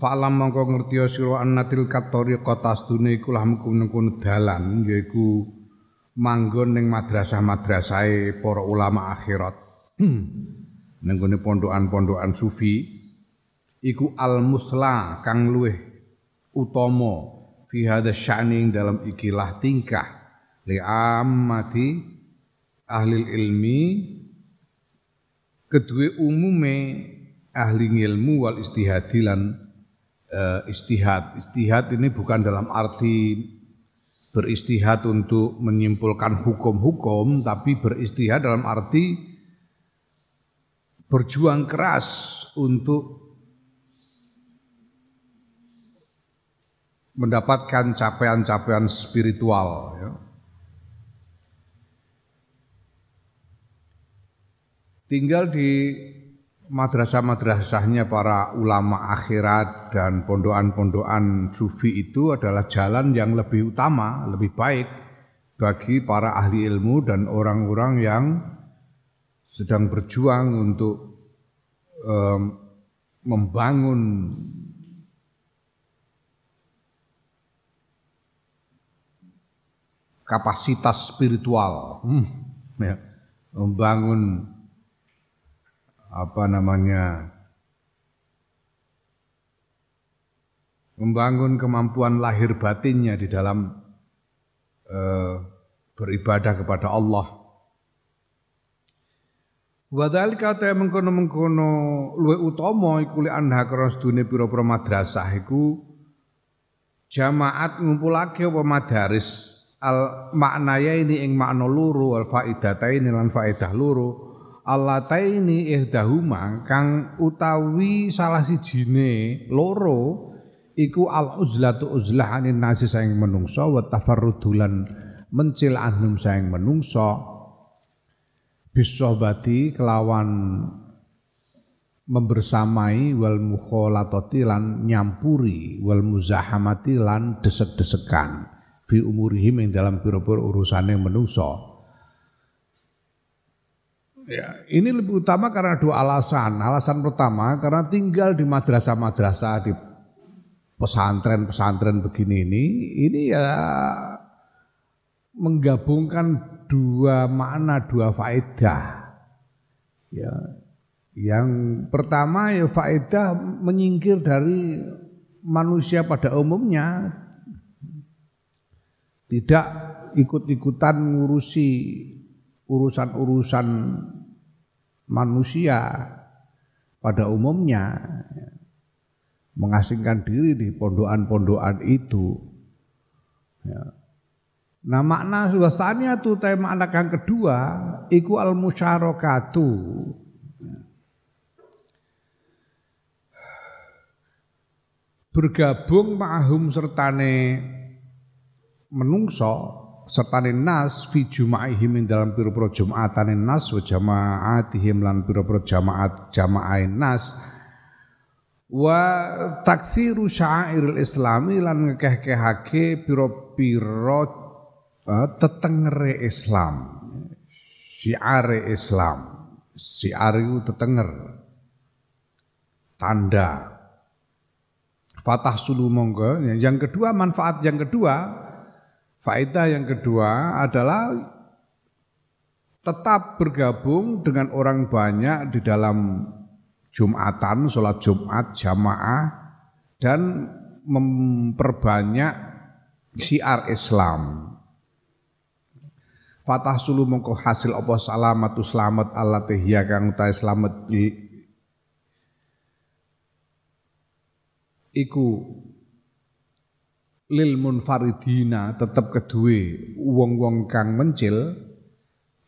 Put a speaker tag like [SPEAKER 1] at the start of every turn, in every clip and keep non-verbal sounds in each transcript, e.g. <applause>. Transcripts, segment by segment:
[SPEAKER 1] Fa'lam mongko ngertiya sira annatil katori kota stune iku lah mengkono dalan yaiku manggon ning madrasah-madrasahe para ulama akhirat. <clears throat> ning pondokan-pondokan sufi iku al musla kang luweh utama fi hadza sya'ni dalam ikilah tingkah li ammati ahli ilmi kedue umume ahli ilmu wal istihadilan uh, istihad. Istihad ini bukan dalam arti beristihad untuk menyimpulkan hukum-hukum, tapi beristihad dalam arti berjuang keras untuk mendapatkan capaian-capaian spiritual. Ya. Tinggal di madrasah-madrasahnya para ulama akhirat dan pondokan-pondokan sufi itu adalah jalan yang lebih utama, lebih baik bagi para ahli ilmu dan orang-orang yang sedang berjuang untuk um, membangun kapasitas spiritual, hmm, ya, membangun apa namanya membangun kemampuan lahir batinnya di dalam uh, beribadah kepada Allah. Wadal kata mengkono mengkono luwe utama iku li anha krana sedune pira-pira madrasah iku jamaat ngumpulake apa madaris al maknaya ini ing makna loro wal faidataini lan faedah loro allataini ihdahuma kang utawi salah sijine loro iku al uzlatu uzlah anin nasi sayang menungso wa tafarrudulan mencil anhum sayang menungso. Bisobati kelawan membersamai wal mukholatati lan nyampuri wal muzahamati lan desek-desekan. Fi umurihim yang dalam pira-pira urusane menungso Ya, ini lebih utama karena dua alasan. Alasan pertama karena tinggal di madrasah-madrasah di pesantren-pesantren begini ini, ini ya menggabungkan dua makna, dua faedah. Ya, yang pertama ya faedah menyingkir dari manusia pada umumnya, tidak ikut-ikutan ngurusi urusan-urusan manusia pada umumnya mengasingkan diri di pondokan-pondokan itu. Ya. Nah makna suasanya tuh tema anak yang kedua iku al musyarakatu. Bergabung ma'hum sertane menungso sertane nas fi jumaihim ing dalam pira-pira jumatane nas wa jamaatihim lan pira-pira jamaat jamaain nas. Wa taksiru syairil islami lan ngekeh-kehake pira-pira uh, tetengere Islam. Syiare Islam. Syiar itu tetenger. Tanda. Fatah sulu monggo. Yang kedua manfaat yang kedua Faedah yang kedua adalah tetap bergabung dengan orang banyak di dalam Jumatan, sholat Jumat, jamaah, dan memperbanyak syiar Islam. Fatah sulu mongko hasil apa salamatu selamat Allah tehya kang utai selamat iku lil munfaridina tetap kedue wong-wong kang mencil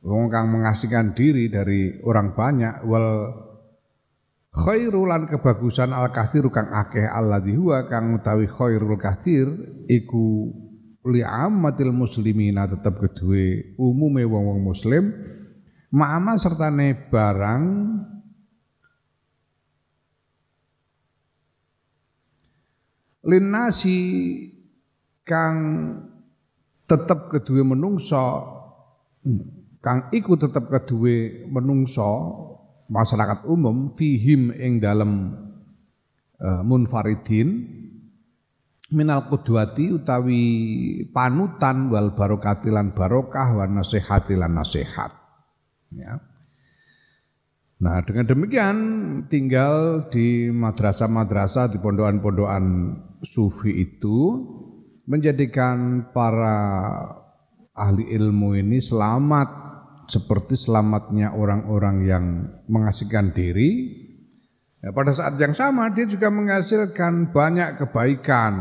[SPEAKER 1] wong kang mengasingkan diri dari orang banyak wal khairul lan kebagusan al kathir kang akeh alladzi huwa kang utawi khairul kathir iku li ammatil muslimina tetep kedue umume wong-wong muslim ma'ama sertane barang linasi kang tetep kedue menungso kang iku tetep kedue menungso masyarakat umum fihim ing dalam uh, munfaridin minal kudwati utawi panutan wal barokatilan barokah wa nasihatilan nasihat. Ya. Nah dengan demikian tinggal di madrasah-madrasah di pondokan-pondokan sufi itu menjadikan para ahli ilmu ini selamat seperti selamatnya orang-orang yang mengasihkan diri. Ya, pada saat yang sama dia juga menghasilkan banyak kebaikan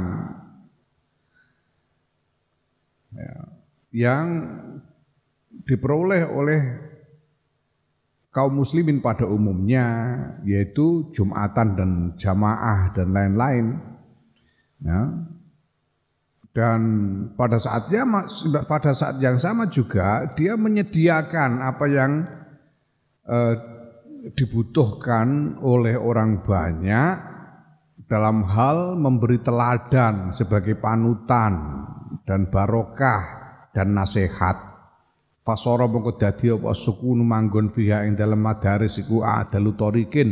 [SPEAKER 1] ya, yang diperoleh oleh kaum muslimin pada umumnya yaitu Jumatan dan jamaah dan lain-lain. Ya. Dan pada saat yang pada saat yang sama juga dia menyediakan apa yang eh, dibutuhkan oleh orang banyak dalam hal memberi teladan sebagai panutan dan barokah dan nasihat. Fasara mongko dadi apa sukun manggon fiha ing dalem madaris iku adalu tarikin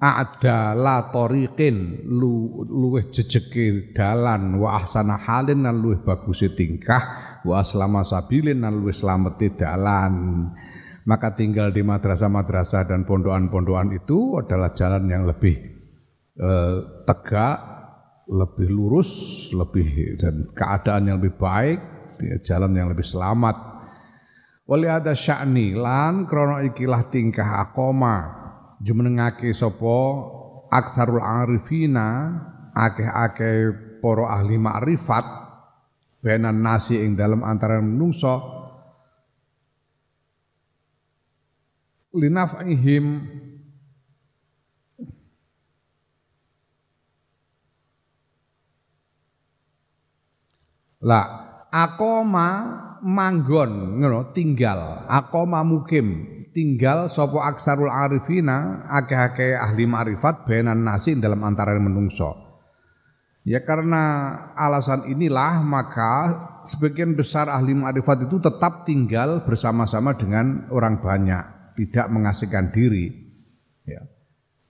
[SPEAKER 1] a'dala tariqin lu, luweh jejeke dalan wa ahsana halin lan luweh bagus tingkah wa aslama sabilin lan luweh slamete dalan. Maka tinggal di madrasah-madrasah dan pondokan-pondokan itu adalah jalan yang lebih eh, tegak, lebih lurus, lebih dan keadaan yang lebih baik, jalan yang lebih selamat. Wali ada sya'ni lan krono ikilah tingkah akoma jumenengake sapa aksarul arifina akeh-akeh para ahli makrifat benan nasi ing dalam antara menungso linaf'ihim lah akoma manggon ngono tinggal akoma mukim tinggal sopo aksarul arifina akeh-akeh ahli ma'rifat benan nasi dalam antara menungso. Ya karena alasan inilah maka sebagian besar ahli ma'rifat itu tetap tinggal bersama-sama dengan orang banyak tidak mengasihkan diri. Ya.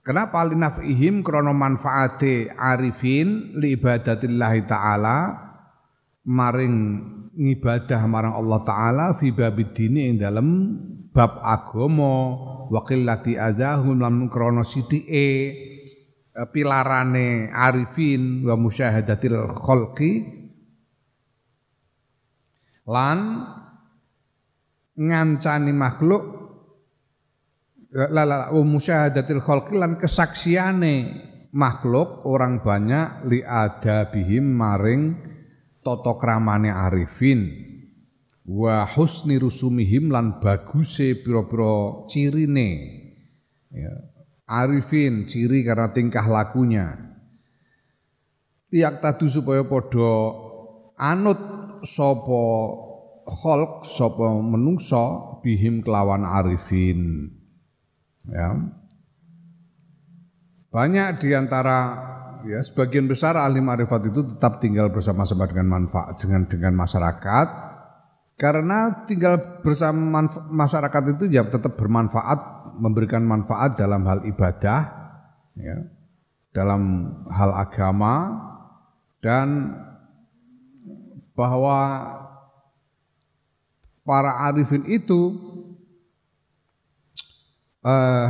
[SPEAKER 1] Kenapa? Linafihim krono manfaate arifin li ibadatillahi ta'ala maring ngibadah marang Allah taala fi babid dini ing dalem bab agama wa qillati azahum lan krana sithike eh, pilarane arifin wa musyahadatil khalqi. Lan ngancani makhluk la la wa musyahadatil khalqi lan kesaksiane makhluk orang banyak li adabihim maring tata kramane arifin wa husni rusumihim lan baguse pira-pira cirine. Ya arifin ciri karena tingkah lakunya. Tiak tadu supaya padha anut sapa kholq sapa menungso bihim kelawan arifin. Ya. Banyak di antara ya sebagian besar ahli ma'rifat itu tetap tinggal bersama-sama dengan manfaat dengan dengan masyarakat karena tinggal bersama masyarakat itu ya tetap bermanfaat memberikan manfaat dalam hal ibadah ya. Dalam hal agama dan bahwa para arifin itu eh,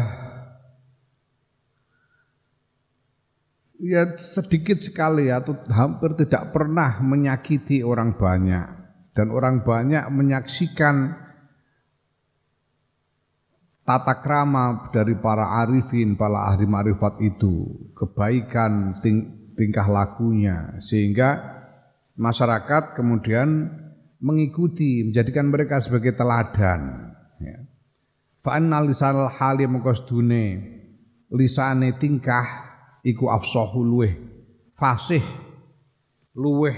[SPEAKER 1] ya sedikit sekali atau hampir tidak pernah menyakiti orang banyak dan orang banyak menyaksikan tata krama dari para arifin, para ahli marifat itu, kebaikan ting tingkah lakunya sehingga masyarakat kemudian mengikuti, menjadikan mereka sebagai teladan. Ya. Fa'annal lisanal hali lisane tingkah iku afsahu luweh fasih luweh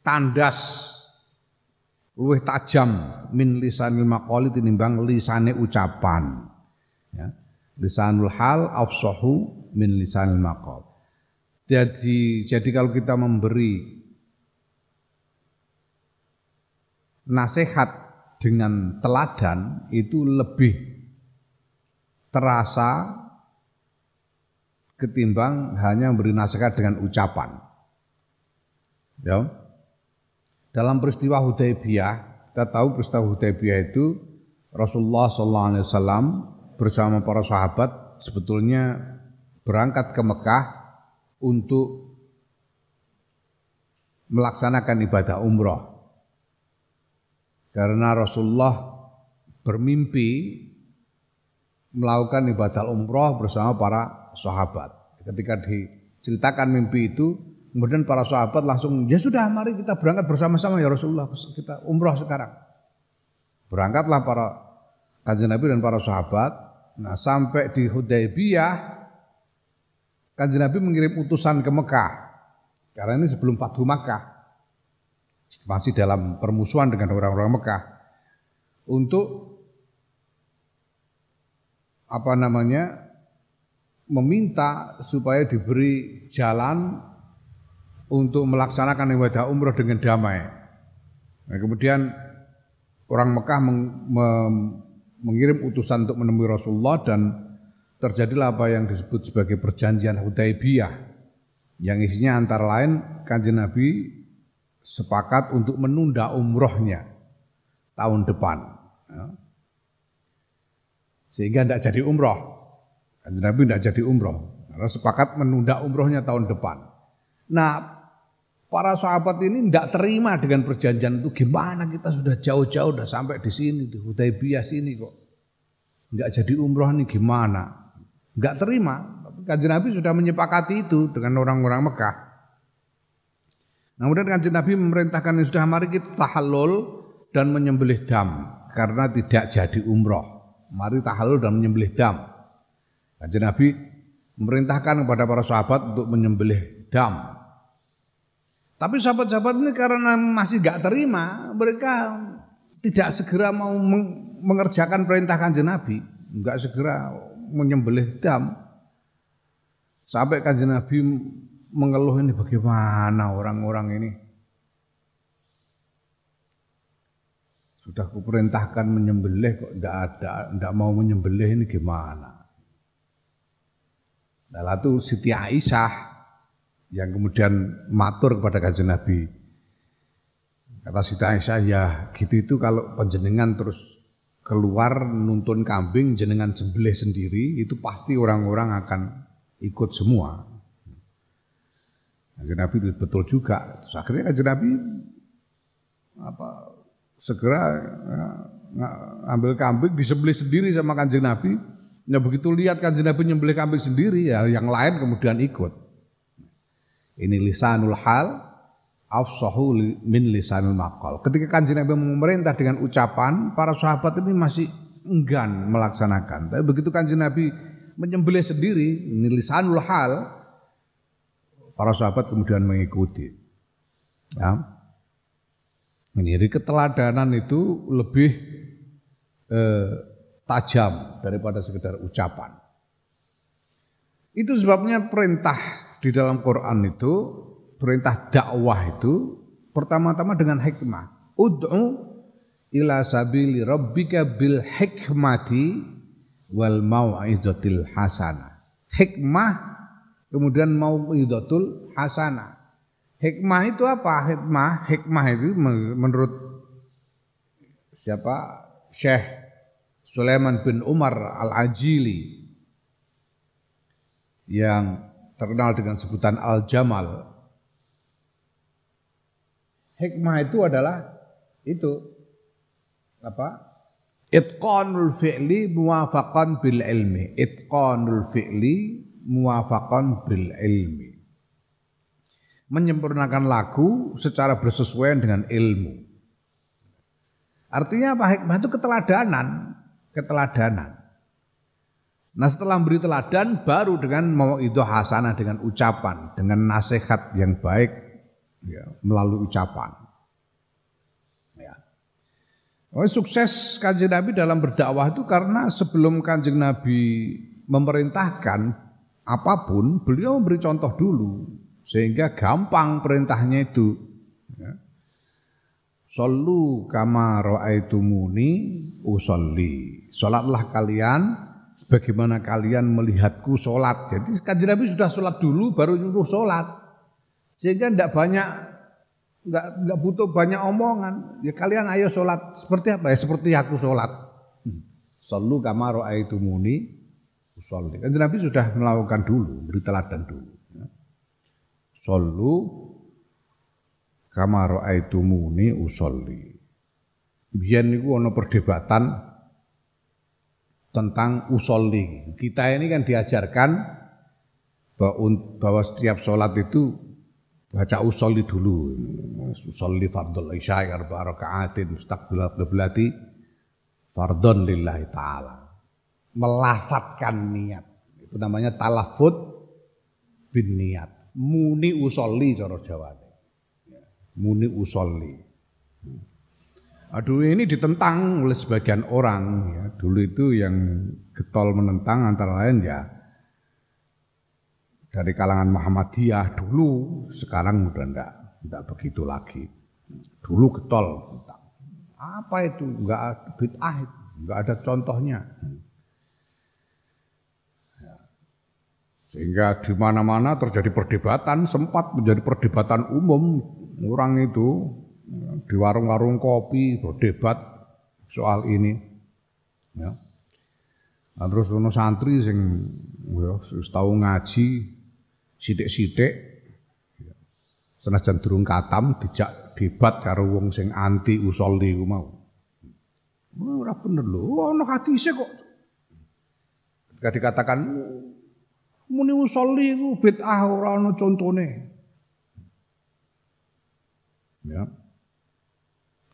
[SPEAKER 1] tandas luweh tajam min lisanil maqali tinimbang lisane ucapan ya lisanul hal afsahu min lisanil maqal jadi jadi kalau kita memberi nasihat dengan teladan itu lebih terasa ketimbang hanya memberi nasihat dengan ucapan. Ya. Dalam peristiwa Hudaybiyah, kita tahu peristiwa Hudaybiyah itu Rasulullah SAW bersama para sahabat sebetulnya berangkat ke Mekah untuk melaksanakan ibadah umroh. Karena Rasulullah bermimpi melakukan ibadah umroh bersama para sahabat. Ketika diceritakan mimpi itu, kemudian para sahabat langsung, ya sudah mari kita berangkat bersama-sama ya Rasulullah, kita umroh sekarang. Berangkatlah para kanjeng Nabi dan para sahabat. Nah sampai di Hudaybiyah, kanjeng Nabi mengirim utusan ke Mekah. Karena ini sebelum Fathu Makkah masih dalam permusuhan dengan orang-orang Mekah untuk apa namanya meminta supaya diberi jalan untuk melaksanakan ibadah umroh dengan damai. Nah, kemudian orang Mekah meng, me, mengirim utusan untuk menemui Rasulullah dan terjadilah apa yang disebut sebagai perjanjian Hudaybiyah yang isinya antara lain kanjeng Nabi sepakat untuk menunda umrohnya tahun depan. Ya. Sehingga tidak jadi umroh. Kanjeng Nabi tidak jadi umroh. Karena sepakat menunda umrohnya tahun depan. Nah, para sahabat ini tidak terima dengan perjanjian itu. Gimana kita sudah jauh-jauh, sudah sampai di sini, di Hudaybiyah sini kok. Tidak jadi umroh ini gimana? Tidak terima. Tapi kanjeng Nabi sudah menyepakati itu dengan orang-orang Mekah. Nah, kemudian kanjeng Nabi memerintahkan yang sudah mari kita tahallul dan menyembelih dam karena tidak jadi umroh. Mari tahallul dan menyembelih dam. Kanjeng Nabi memerintahkan kepada para sahabat untuk menyembelih dam. Tapi sahabat-sahabat ini karena masih gak terima, mereka tidak segera mau mengerjakan perintah kanjeng Nabi, nggak segera menyembelih dam. Sampai kanjeng Nabi mengeluh ini bagaimana orang-orang ini. Sudah kuperintahkan menyembelih kok tidak ada, tidak mau menyembelih ini gimana? Nah, lalu Siti Aisyah yang kemudian matur kepada kanjeng Nabi. Kata Siti Aisyah, ya gitu itu kalau penjenengan terus keluar nuntun kambing jenengan sembelih sendiri itu pasti orang-orang akan ikut semua. Kanjeng Nabi betul juga. Terus akhirnya kanjeng Nabi apa segera ya, ambil kambing disembelih sendiri sama kanjeng Nabi. Nah begitu lihat kanjeng Nabi nyembelih kambing sendiri ya yang lain kemudian ikut. Ini lisanul hal afsahu min lisanul maqal. Ketika kanjeng Nabi memerintah dengan ucapan, para sahabat ini masih enggan melaksanakan. Tapi begitu kanjeng Nabi menyembelih sendiri, ini lisanul hal, para sahabat kemudian mengikuti. Ya. Ini keteladanan itu lebih eh, tajam daripada sekedar ucapan. Itu sebabnya perintah di dalam Quran itu, perintah dakwah itu pertama-tama dengan hikmah. Ud'u ila sabili rabbika bil hikmati wal mau'izatil hasanah. Hikmah kemudian mau idatul hasanah. Hikmah itu apa? Hikmah, hikmah itu menurut siapa? Syekh Sulaiman bin Umar Al-Ajili yang terkenal dengan sebutan Al-Jamal. Hikmah itu adalah itu apa? Itqanul fi'li muwafaqan bil ilmi. Itqanul fi'li muwafaqan bil ilmi. Menyempurnakan lagu secara bersesuaian dengan ilmu. Artinya apa hikmah itu keteladanan, keteladanan. Nah setelah memberi teladan baru dengan mau itu hasanah dengan ucapan, dengan nasihat yang baik ya, melalui ucapan. Ya. Oh, sukses kanjeng Nabi dalam berdakwah itu karena sebelum kanjeng Nabi memerintahkan apa pun, beliau memberi contoh dulu sehingga gampang perintahnya itu. Ya. Sallu kama usolli. Salatlah kalian sebagaimana kalian melihatku sholat. Jadi kanjeng Nabi sudah sholat dulu baru nyuruh sholat. Sehingga tidak banyak nggak nggak butuh banyak omongan. Ya kalian ayo sholat seperti apa ya? Seperti aku sholat. Hmm. Sallu kama ra'aitumuni usolli. Kanjeng Nabi sudah melakukan dulu, beri teladan dulu. Ya. Sallu kama ra'aitumuni usolli. Biyen niku ana perdebatan tentang usolli. Kita ini kan diajarkan bahwa setiap sholat itu baca usolli dulu. Usolli fardul isya arba rakaatin mustaqbil qiblati fardun lillahi taala. Melafatkan niat. Itu namanya talafut bin niat. Muni usolli cara Jawa. Muni usolli. Aduh ini ditentang oleh sebagian orang ya. Dulu itu yang getol menentang antara lain ya dari kalangan Muhammadiyah dulu, sekarang udah enggak enggak begitu lagi. Dulu getol Apa itu? Enggak bid'ah enggak ada contohnya. Ya. Sehingga di mana-mana terjadi perdebatan, sempat menjadi perdebatan umum orang itu di warung-warung kopi berdebat soal ini. Ya. Nah, terus ono santri sing ya tahu ngaji sithik-sithik ya. senajan durung katam dijak debat karo wong sing anti usolli ku mau. Ora bener lho, ono hadise kok. Ketika dikatakan muni usolli ku bid'ah ora ono contone. Ya.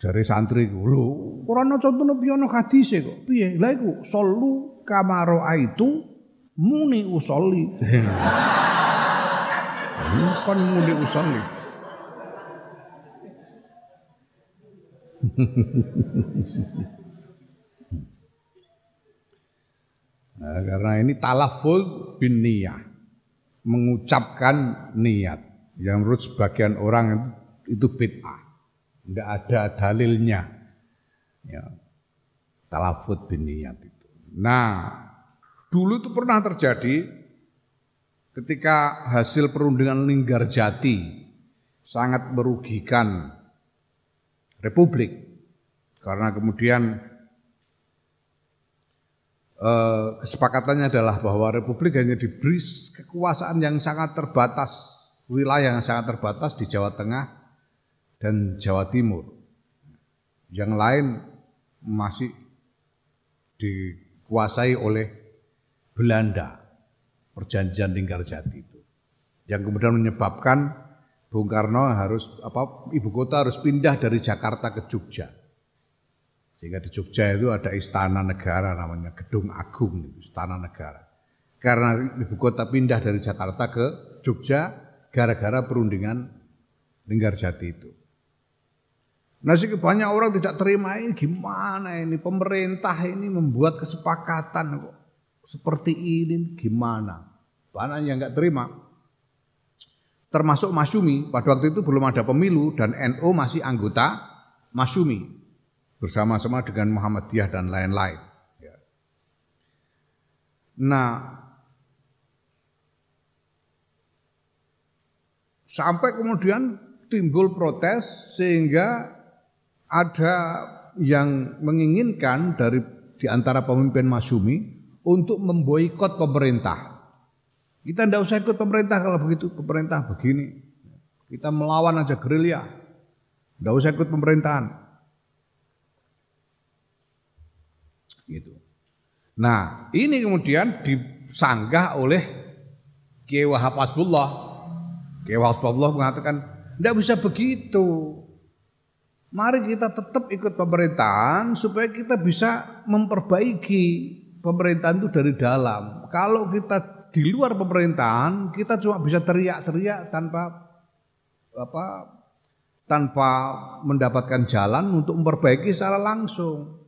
[SPEAKER 1] Jare santri ku, lho, ora ana contone piye ana hadise kok. Piye? Lah iku sallu kamaro aitu muni usolli. <laughs> Bukan muni usolli. <laughs> nah, karena ini talaful bin niyah. Mengucapkan niat. Yang menurut sebagian orang itu bid'ah enggak ada dalilnya. Ya. Talafut bin niat itu. Nah, dulu itu pernah terjadi ketika hasil perundingan Linggarjati sangat merugikan Republik karena kemudian eh, kesepakatannya adalah bahwa Republik hanya diberi kekuasaan yang sangat terbatas, wilayah yang sangat terbatas di Jawa Tengah dan Jawa Timur. Yang lain masih dikuasai oleh Belanda, perjanjian Linggarjati itu. Yang kemudian menyebabkan Bung Karno harus apa ibu kota harus pindah dari Jakarta ke Jogja. Sehingga di Jogja itu ada istana negara namanya Gedung Agung, istana negara. Karena ibu kota pindah dari Jakarta ke Jogja gara-gara perundingan Linggarjati itu. Nah, banyak orang tidak terima ini gimana ini pemerintah ini membuat kesepakatan kok seperti ini gimana? Banyak yang nggak terima. Termasuk Masyumi, pada waktu itu belum ada pemilu dan NU masih anggota Masyumi bersama-sama dengan Muhammadiyah dan lain-lain. Ya. Nah, sampai kemudian timbul protes sehingga ada yang menginginkan dari di antara pemimpin Masyumi untuk memboikot pemerintah. Kita tidak usah ikut pemerintah kalau begitu, pemerintah begini. Kita melawan aja gerilya. Tidak usah ikut pemerintahan. Gitu. Nah, ini kemudian disanggah oleh Kiai Wahab Hasbullah. Kiai Wahab Hasbullah mengatakan, tidak bisa begitu. Mari kita tetap ikut pemerintahan supaya kita bisa memperbaiki pemerintahan itu dari dalam. Kalau kita di luar pemerintahan, kita cuma bisa teriak-teriak tanpa apa tanpa mendapatkan jalan untuk memperbaiki secara langsung.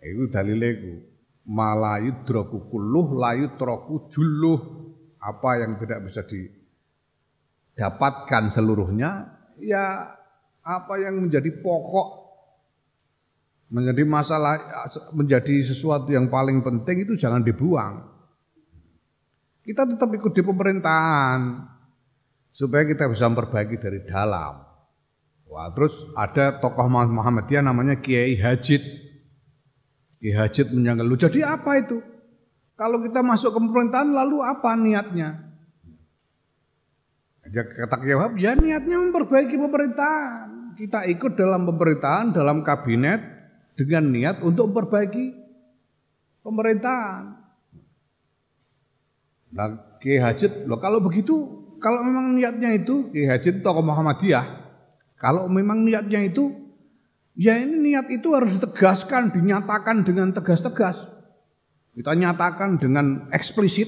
[SPEAKER 1] Itu dalilnya malayu droku kuluh layu troku juluh apa yang tidak bisa didapatkan seluruhnya ya apa yang menjadi pokok menjadi masalah menjadi sesuatu yang paling penting itu jangan dibuang kita tetap ikut di pemerintahan supaya kita bisa memperbaiki dari dalam wah terus ada tokoh Muhammadiyah namanya Kiai Hajid Ki Hajat menyangkal, jadi apa itu? Kalau kita masuk ke pemerintahan lalu apa niatnya? Kata Kiai ya niatnya memperbaiki pemerintahan. Kita ikut dalam pemerintahan, dalam kabinet dengan niat untuk memperbaiki pemerintahan. Nah, Kiai Hajat, loh kalau begitu, kalau memang niatnya itu, Kiai Hajat tokoh Muhammadiyah, kalau memang niatnya itu Ya ini niat itu harus ditegaskan, dinyatakan dengan tegas-tegas. Kita nyatakan dengan eksplisit,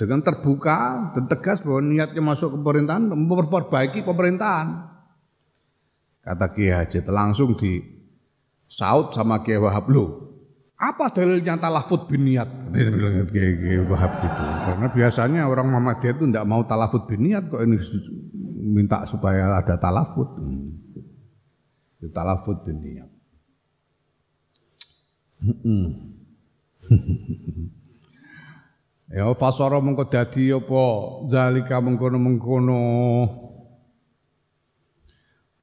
[SPEAKER 1] dengan terbuka dan tegas bahwa niatnya masuk ke pemerintahan, memperbaiki pemerintahan. Kata Kiai Haji langsung di saut sama Kiai Wahab lo. Apa dalilnya talafut bin niat? Dia Kiai Wahab gitu. Karena biasanya orang Muhammadiyah itu tidak mau talafut bin niat kok ini minta supaya ada talafut. Hmm talafut dunia. <laughs> ya fasara mengko dadi apa? Zalika mengkono-mengkono.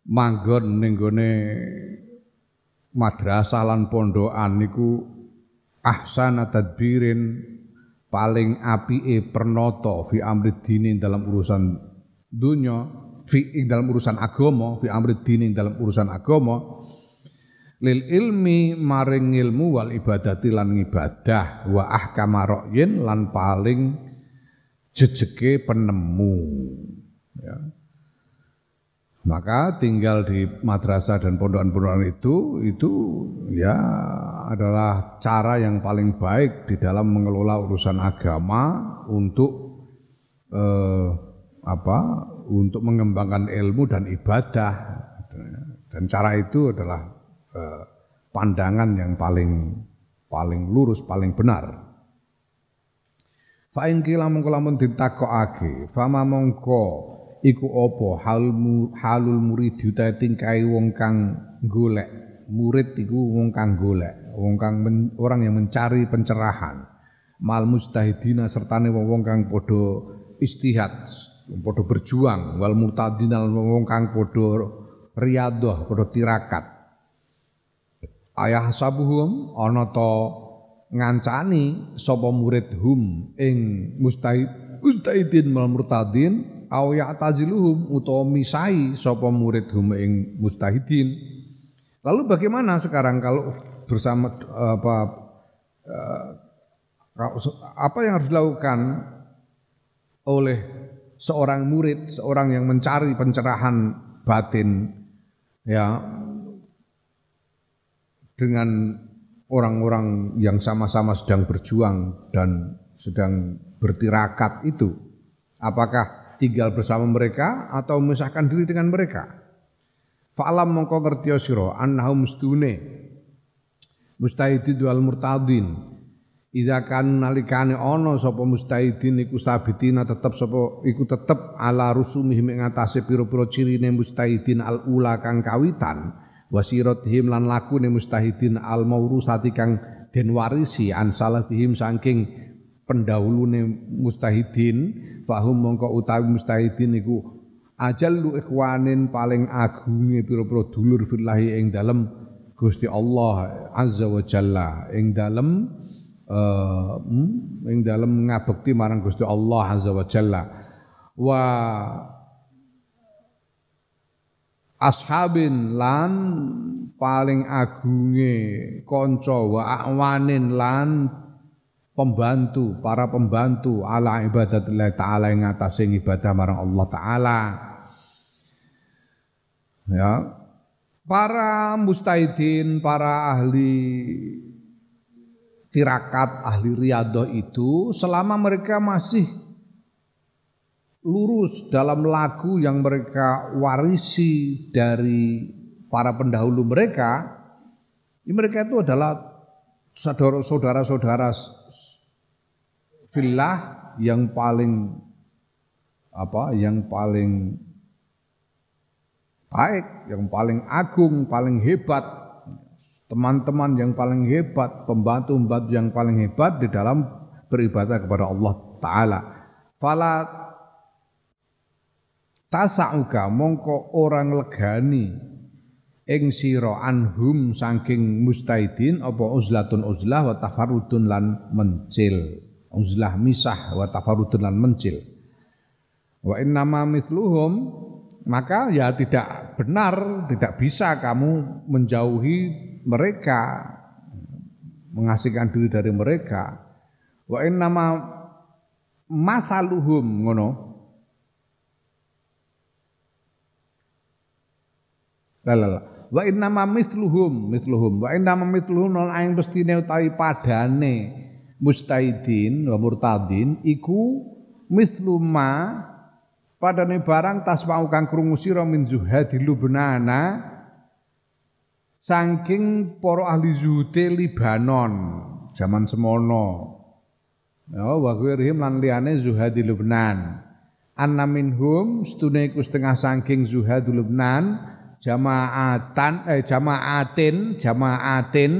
[SPEAKER 1] Manggon ning madrasah lan pondokan niku ahsana tadbirin paling apike pernata fi amri dini dalam urusan dunia fi dalam urusan agama, fi amri dini dalam urusan agama lil ilmi maring ilmu wal ibadati lan ibadah wa ahkama ra'yin lan paling jejeke penemu ya. Maka tinggal di madrasah dan pondokan-pondokan itu itu ya adalah cara yang paling baik di dalam mengelola urusan agama untuk eh, apa untuk mengembangkan ilmu dan ibadah dan cara itu adalah pandangan yang paling paling lurus paling benar. Fa in kila mongko lamun ditakokake fama mongko iku apa halmu halul murid utahe tingkai wong kang golek. Murid iku wong kang golek wong kang men, orang yang mencari pencerahan. Mal mustahidina sertane wong-wong kang padha istihad padha berjuang. Wal murtadinal wong kang padha riyadhah padha tirakat ayah sabuhum ana ta ngancani sapa murid hum ing mustahid mustahidin mal murtadin aw ya'taziluhum utawa misai sapa murid hum ing mustahidin. Lalu bagaimana sekarang kalau bersama apa eh, apa yang harus dilakukan oleh seorang murid, seorang yang mencari pencerahan batin ya dengan orang-orang yang sama-sama sedang berjuang dan sedang bertirakat itu apakah tinggal bersama mereka atau memisahkan diri dengan mereka? Fa'alam mongko ngerti sira annahum stune mustahidin wal murtadin. Ida kan nalikane ana sapa mustahidin iku sabitina tetep sapa iku tetep ala rusumih ing ngatasé pira-pira cirine mustahidin al ula kang kawitan wasiratihim lan lakune mustahidin al maurusati kang den warisi an salafihim saking pendahulune mustahidin. Fahum mongko utawi mustahidin iku ajallu ikhwanin paling agunge pira-pira dulur fillahi ing dalem Gusti Allah azza wa jalla. Ing dalem uh, ing dalam ngabekti marang Gusti Allah azza wa jalla. Wa ashabin lan paling agunge kanca wa awanin lan pembantu para pembantu ala ibadatillah taala ing atase ibadah marang Allah taala. Ya. Para mustahidin para ahli tirakat ahli riadoh itu selama mereka masih lurus dalam lagu yang mereka warisi dari para pendahulu mereka, mereka itu adalah saudara-saudara filah yang paling apa yang paling baik, yang paling agung, paling hebat, teman-teman yang paling hebat, pembantu-pembantu yang paling hebat di dalam beribadah kepada Allah Ta'ala. Fala tasauka mongko orang legani ing sira anhum saking mustaidin apa uzlatun uzlah wa tafarrudun lan mencil. Uzlah misah wa tafarrudun lan mencil. Wa innama mithluhum maka ya tidak benar tidak bisa kamu menjauhi mereka mengasingkan diri dari mereka. Wa innama masaluhum ngono Lalala. Wa inna ma mithluhum mithluhum wa inna ma mithluhum lan aing mestine utawi padane mustaidin wa murtadin iku misluma padane barang tasmau kang krungu sira min zuhadi lubnana saking para ahli zuhute Libanon zaman semono. Ya wa ghirihim lan liyane zuhadi Lubnan. Anna minhum stune iku setengah saking zuhadi Lubnan jamaatan eh jamaatin jamaatin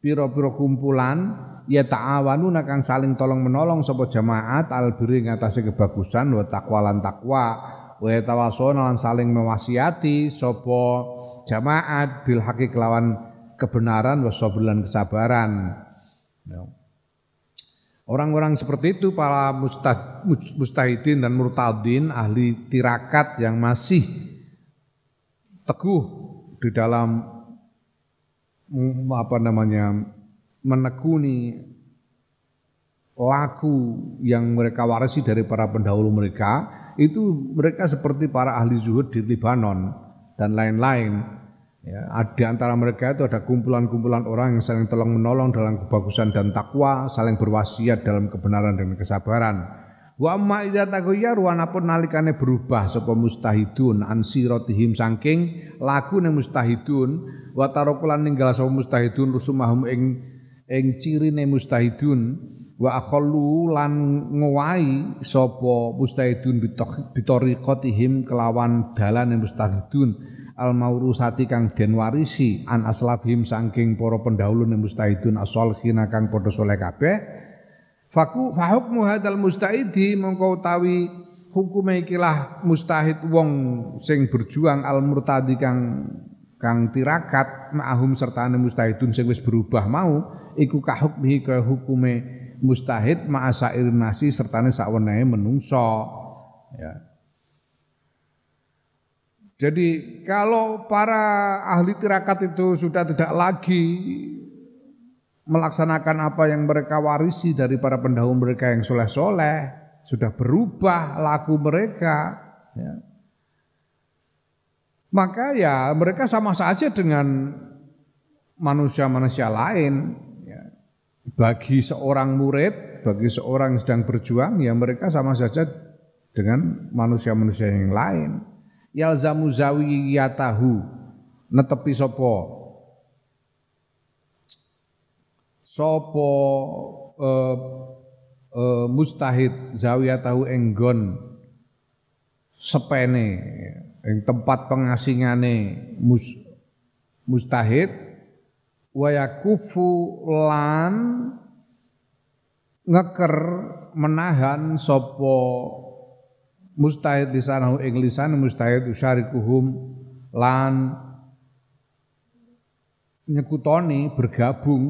[SPEAKER 1] piro-piro kumpulan ya ta'awanu kang saling tolong menolong sapa jamaat al birri ngatasi kebagusan wa taqwa lan takwa wa tawasona lan saling mewasiati sapa jamaat bil haqi kelawan kebenaran wa sabr kesabaran ya. Orang-orang seperti itu para mustahidin dan murtadin ahli tirakat yang masih teguh di dalam mm, apa namanya menekuni laku yang mereka warisi dari para pendahulu mereka itu mereka seperti para ahli zuhud di Libanon dan lain-lain. Ya, di antara mereka itu ada kumpulan-kumpulan orang yang saling tolong menolong dalam kebagusan dan takwa saling berwasiat dalam kebenaran dan kesabaran Wa amma idza taghayyaru anapun nalikane berubah sapa mustahidun an siratihim saking lakune mustahidun. Wa tarokulan ninggal sapa mustahidun rusumahum ing ing cirine mustahidun. Wa akhallu lan ngowahi sapa mustahidun bitoriqatihim kelawan dalane mustahidun. Al maurusati kang den warisi an aslafihim saking para pendahulu mustahidun as-sholihin kang padha saleh kabeh Faku fahukmu hadal mustahidi mongko utawi hukume ikilah mustahid wong sing berjuang al murtadi kang kang tirakat ma'ahum sertane mustahidun sing wis berubah mau iku kahukmihi ke hukume mustahid ma'asair nasi sertane sakwenehe menungso. Ya. Jadi kalau para ahli tirakat itu sudah tidak lagi melaksanakan apa yang mereka warisi dari para pendahulu mereka yang soleh-soleh, sudah berubah laku mereka. Ya. Maka ya mereka sama saja dengan manusia-manusia lain. Ya. Bagi seorang murid, bagi seorang yang sedang berjuang, ya mereka sama saja dengan manusia-manusia yang lain. Yalzamu zawiyatahu netepi sopo Sopo uh, uh, mustahid zawiyatahu enggon sepene ing tempat pengasingane mus, mustahid. Wayakufu lan ngeker menahan sopo mustahid di sana ing lisan mustahid usyarikuhum lan nyekutoni bergabung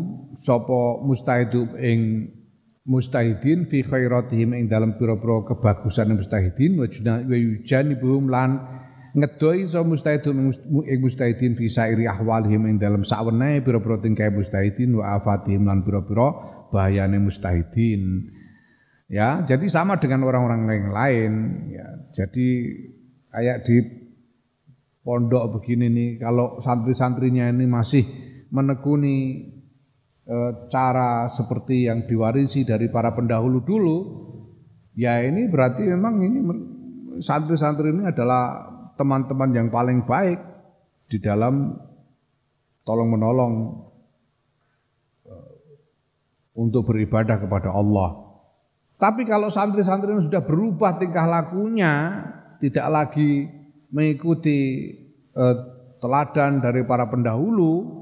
[SPEAKER 1] sapa mustahidu ing mustahidin fi khairatihim ing dalam pira-pira kebagusan mustahidin wa yujanibum lan ngedoi so mustahidun ing mustahidin fi sairi ahwalihim ing dalam sawenehe pira-pira tingkah mustahidin wa afatihim lan pira-pira bahayane mustahidin. Ya jadi sama dengan orang-orang lain lain ya. Jadi kayak di pondok begini nih kalau santri-santrinya ini masih menekuni eh, cara seperti yang diwarisi dari para pendahulu dulu, ya ini berarti memang ini santri-santri ini adalah teman-teman yang paling baik di dalam tolong menolong eh, untuk beribadah kepada Allah. Tapi kalau santri-santri sudah berubah tingkah lakunya, tidak lagi mengikuti eh, teladan dari para pendahulu,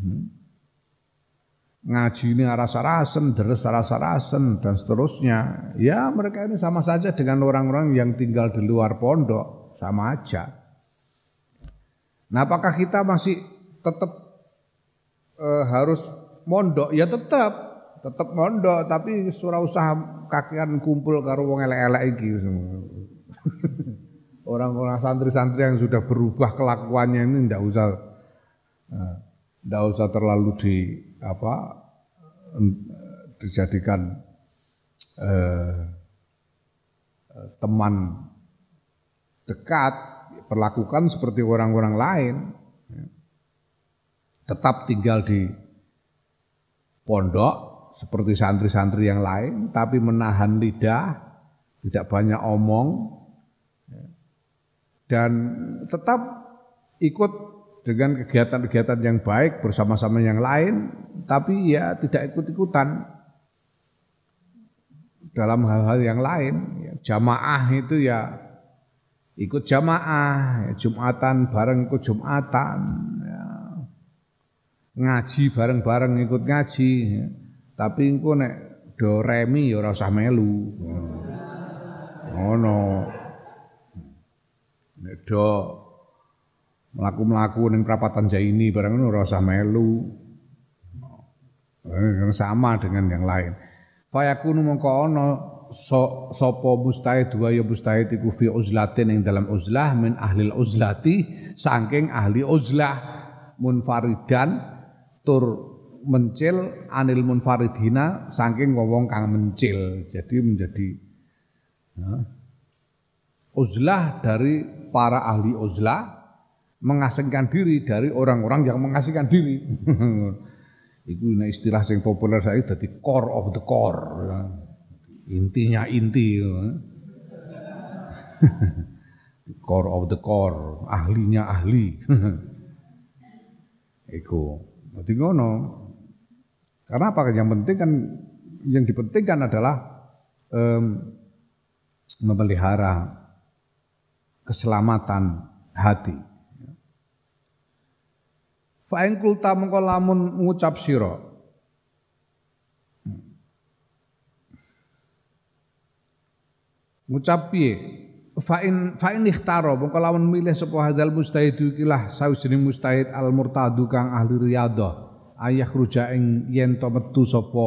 [SPEAKER 1] hmm, ngaji ini rasa-rasen, deres rasa-rasen, dan seterusnya. Ya mereka ini sama saja dengan orang-orang yang tinggal di luar pondok, sama aja. Nah apakah kita masih tetap eh, harus mondok? Ya tetap, tetap mondok tapi surah usaha kakian kumpul karo wong elek-elek iki <laughs> orang-orang santri-santri yang sudah berubah kelakuannya ini ndak usah eh, ndak usah terlalu di apa dijadikan eh, teman dekat perlakukan seperti orang-orang lain tetap tinggal di pondok seperti santri-santri yang lain, tapi menahan lidah, tidak banyak omong, dan tetap ikut dengan kegiatan-kegiatan yang baik bersama-sama yang lain, tapi ya tidak ikut-ikutan dalam hal-hal yang lain. Ya, jamaah itu ya ikut jamaah, ya, jumatan bareng ikut jumatan, ya, ngaji bareng-bareng ikut ngaji. Ya tapi engko nek do remi ya ora melu. Ngono. Nek do mlaku-mlaku ning prapatan Jaini barang ora usah melu. Eh, sama dengan yang lain. Fayakunu mongko ana so, sapa mustahid wa ya mustahid iku fi uzlatin ing dalam uzlah min ahli uzlati saking ahli uzlah munfaridan tur mencil anil munfaridina saking wong kang mencil. Jadi menjadi ya, uzlah dari para ahli uzlah mengasingkan diri dari orang-orang yang mengasingkan diri. <laughs> Itu istilah yang populer saya jadi core of the core. Ya. Intinya inti. Ya. <laughs> core of the core, ahlinya ahli. <laughs> Iku. Jadi ngono. Karena apa? Yang penting kan yang dipentingkan adalah um, memelihara keselamatan hati. Fa'in kulta mengko lamun ngucap sira. Ngucap piye? Fa'in fa'in ikhtaro mengko lamun milih sapa hadal mustahid ikilah mustahid al murtadu kang ahli riyadhah ayah ruja ing yen to metu sapa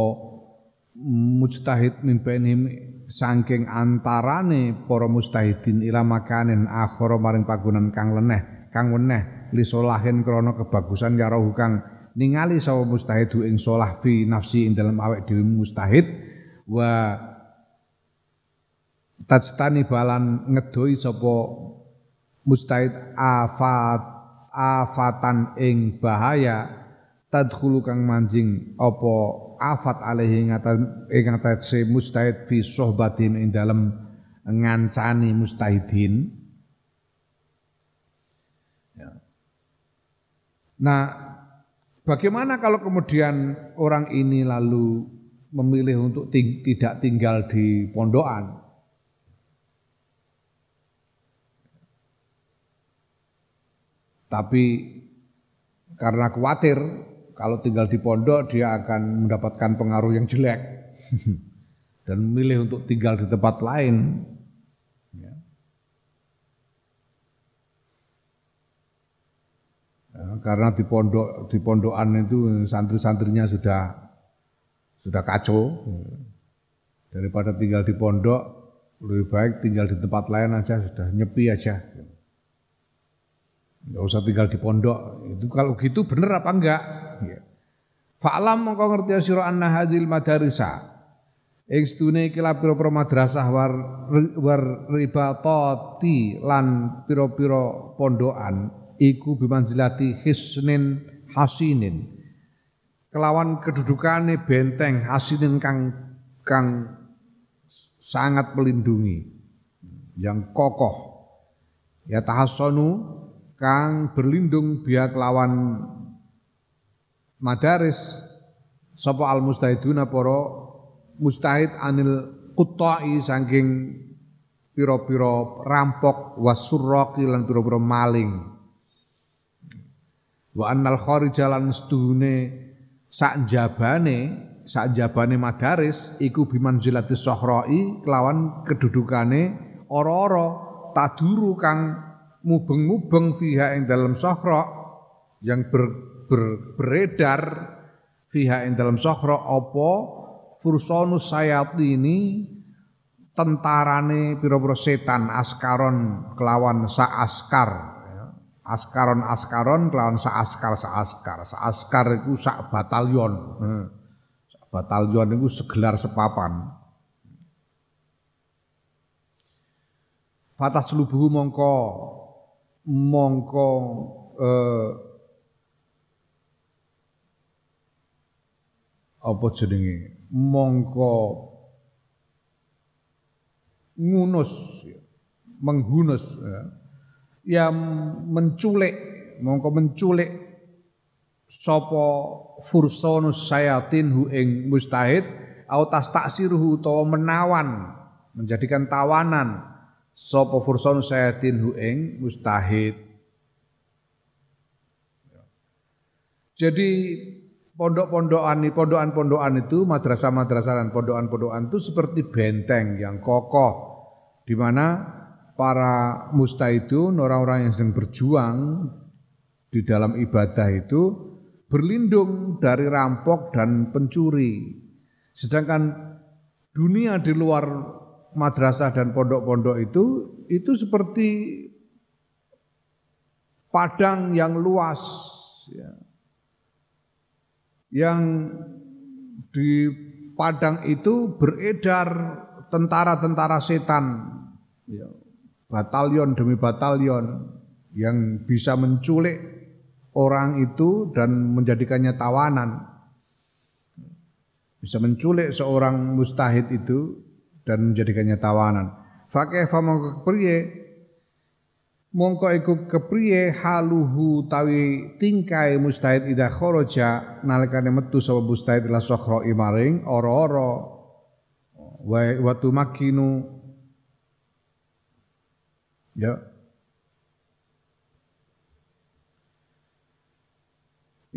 [SPEAKER 1] mujtahid mimpenhim saking antarane para mustahidin ila makanen akhara maring pagunan kang leneh kang weneh li solahin krana kebagusan karo kang ningali sapa mustahidu ing solah fi nafsi ing dalam awek dhewe mustahid. Wa tajtani balan ngedoi sapa mustahid afat afatan ing bahaya. Tadkhulu kang manjing apa afat alaihi ing atase mustahid fi sohbatin ing dalem ngancani mustahidin Nah, bagaimana kalau kemudian orang ini lalu memilih untuk ting tidak tinggal di pondokan? Tapi karena khawatir kalau tinggal di pondok dia akan mendapatkan pengaruh yang jelek <laughs> dan memilih untuk tinggal di tempat lain. Ya, karena di pondok di pondokan itu santri-santrinya sudah sudah kacau daripada tinggal di pondok lebih baik tinggal di tempat lain aja sudah nyepi aja. Enggak usah tinggal di pondok. Itu kalau gitu bener apa enggak? Ya. Fa'lam mongko ngerti sira anna hadil madarisa. Ing sedune iki pira-pira madrasah war war ribatati lan pira-pira pondokan iku bimanzilati hisnin hasinin. kelawan kedudukane benteng asinin kang kang sangat melindungi yang kokoh ya tahassonu kang berlindung biak lawan madaris sapa al mustahiduna para mustahid anil quttai saking pira-pira rampok wasurraqi lan pira-pira maling wa annal kharijalan setuhune sak jabane sak jabane madaris iku bimanzilati sohroi kelawan kedudukane ora-ora taduru kang mubeng-mubeng fiha ing dalam sohro yang ber, ber, beredar fiha ing dalam sohro apa fursonus sayatini tentarane pira-pira setan askaron kelawan sa askar askaron askaron kelawan sa askar sa askar sa askar iku sak batalion hmm. sak batalion iku segelar sepapan. Fatas lubuhu mongko. Mongko eh, apa jenenge? Mongko ngunus menghunus ya, yang menculik mongko menculik sapa fursonus sayatin hu ing mustahid au taksiruhu utawa menawan menjadikan tawanan sapa fursonus sayatin hu ing mustahid. Jadi pondok-pondokan pondokan-pondokan itu madrasah-madrasah dan pondokan-pondokan itu seperti benteng yang kokoh di mana para mustahidun orang-orang yang sedang berjuang di dalam ibadah itu berlindung dari rampok dan pencuri. Sedangkan dunia di luar madrasah dan pondok-pondok itu itu seperti padang yang luas ya yang di padang itu beredar tentara-tentara setan, ya, batalion demi batalion yang bisa menculik orang itu dan menjadikannya tawanan. Bisa menculik seorang mustahid itu dan menjadikannya tawanan. Fakih famangka kepriye mongko iku kepriye haluhu tawi tingkai mustahid ida kharaja nalikane metu sapa mustahid la sokhra imaring ora-ora wa makinu ya.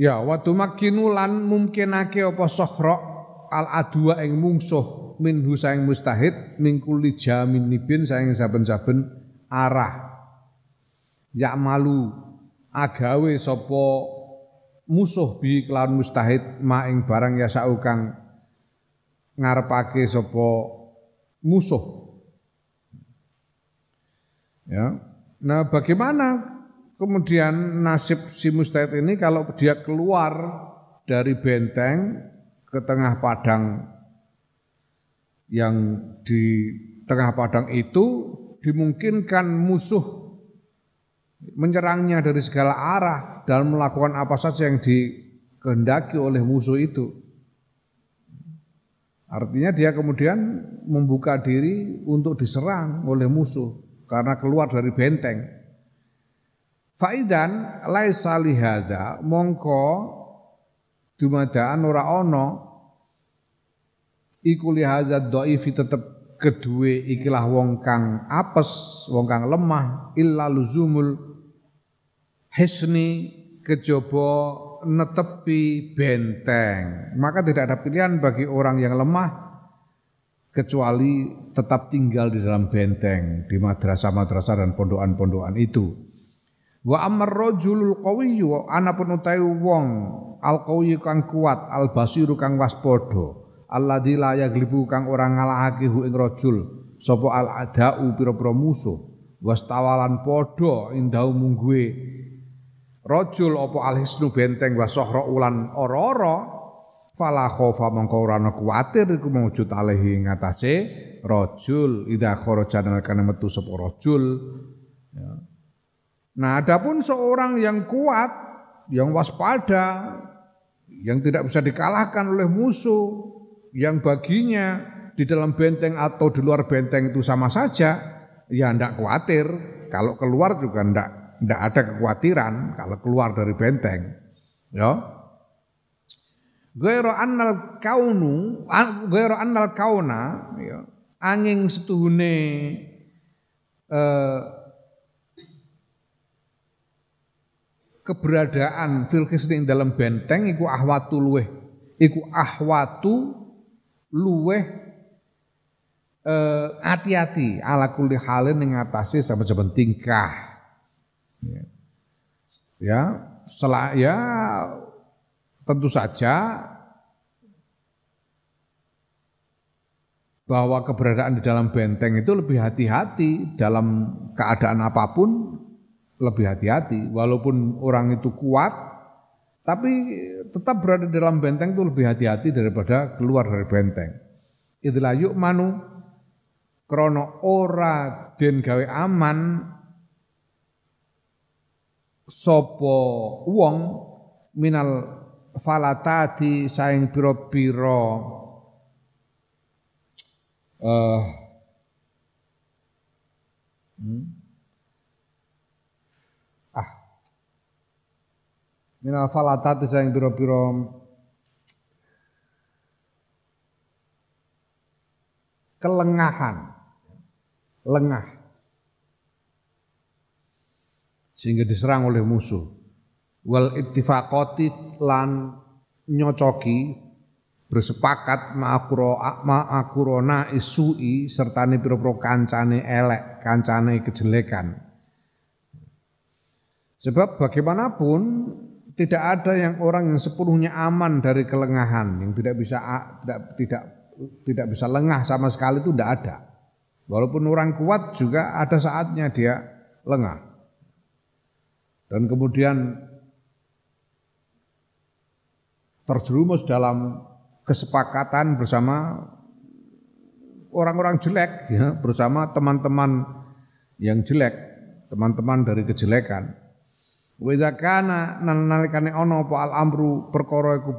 [SPEAKER 1] Ya watu makinu lan mungkinake apa sokhra al adwa ing mungsuh minhu saing mustahid mingkuli jamin nibin saing saben-saben arah. Yak malu agawe sapa musuh bi kelawan mustahid ma ing barang ya saukang ngarepake sapa musuh ya nah bagaimana kemudian nasib si mustahid ini kalau dia keluar dari benteng ke tengah padang yang di tengah padang itu dimungkinkan musuh menyerangnya dari segala arah dan melakukan apa saja yang dikehendaki oleh musuh itu. Artinya dia kemudian membuka diri untuk diserang oleh musuh karena keluar dari benteng. Faidan laisa lihada mongko dumadaan ora ana iku lihada dhaifi tetep kedue ikilah wong kang apes, wong kang lemah illa luzumul hisni kejaba netepi benteng. Maka tidak ada pilihan bagi orang yang lemah kecuali tetap tinggal di dalam benteng di madrasah-madrasah dan pondokan-pondokan itu. Wa amar rajulul qawiyyu anapun utawi wong al qawiyyu kang kuat al basiru kang waspada alladzi la yaglibu kang ora ngalahake hu ing rajul sapa al adau pira-pira musuh wastawalan padha indau mungguwe rajul apa alhisnu benteng wa sohra ulan ora-ora fala khofa mongko ora ana kuwatir iku mawujud alaihi ngatasé rajul idza kharaja kana metu sapa rajul. Ya. Nah, adapun seorang yang kuat, yang waspada, yang tidak bisa dikalahkan oleh musuh yang baginya di dalam benteng atau di luar benteng itu sama saja ya ndak khawatir kalau keluar juga ndak ndak ada kekhawatiran kalau keluar dari benteng. Ya Gairo annal kaunu gairo annal kauna ya angin setuhune eh, keberadaan fil ing dalam benteng iku ahwatu luweh. Iku ahwatu luweh eh, hati-hati ala kulli halin ing atase saben-saben tingkah. Ya, ya sel ya tentu saja bahwa keberadaan di dalam benteng itu lebih hati-hati dalam keadaan apa pun lebih hati-hati. Walaupun orang itu kuat, tapi tetap berada di dalam benteng itu lebih hati-hati daripada keluar dari benteng. Itulah yuk manu krono ora den gawe aman sopo wong minal falatati saing piro-piro uh, hmm, minal falatati sayang biro-biro kelengahan. Lengah. Sehingga diserang oleh musuh wal ittifaqati lan nyocoki bersepakat ma'akuro ma'akurona isui serta ni piro-piro kancane elek kancane kejelekan sebab bagaimanapun tidak ada yang orang yang sepenuhnya aman dari kelengahan, yang tidak bisa tidak tidak tidak bisa lengah sama sekali itu tidak ada. Walaupun orang kuat juga ada saatnya dia lengah. Dan kemudian terjerumus dalam kesepakatan bersama orang-orang jelek ya, bersama teman-teman yang jelek, teman-teman dari kejelekan. Wa idza kana nalikane ana apa al amru perkara iku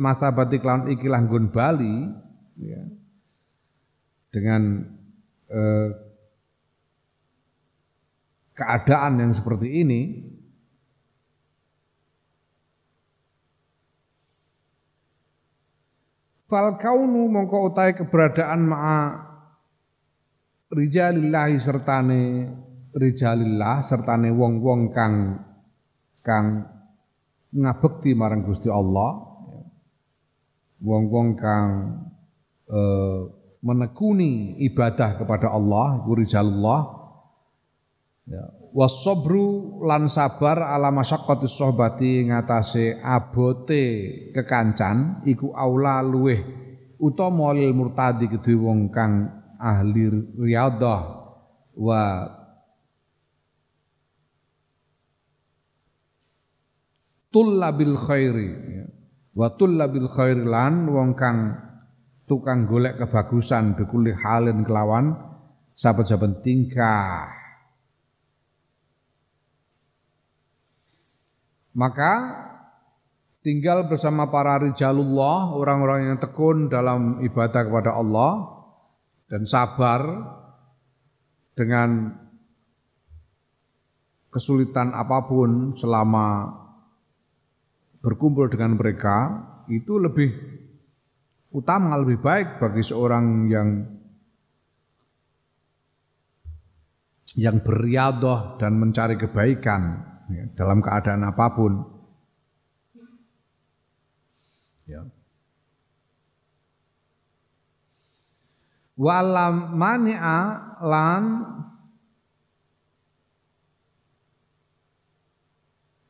[SPEAKER 1] masabati kelawan iki langgon bali ya. Dengan eh, keadaan yang seperti ini Fal kaunu mongko utai keberadaan ma'a rijalillahi sertane rijalillah sertane wong-wong kang kang ngabekti marang Gusti Allah. Wong-wong kang e, menekuni ibadah kepada Allah iku rijalullah. Ya wasobru lan sabar ala masyaqqati sohbati ngatasé abote kekancan iku aula luweh utama lil murtadi kedue wong kang ahli riyadhah wa tullabil khairi ya. wa tullabil khairi lan wong kang tukang golek kebagusan bikuli halin kelawan saben-saben tingkah maka tinggal bersama para rijalullah orang-orang yang tekun dalam ibadah kepada Allah dan sabar dengan kesulitan apa pun selama berkumpul dengan mereka itu lebih utama, lebih baik bagi seorang yang yang beriadoh dan mencari kebaikan ya, dalam keadaan apa pun. Ya. Walam mani'a lan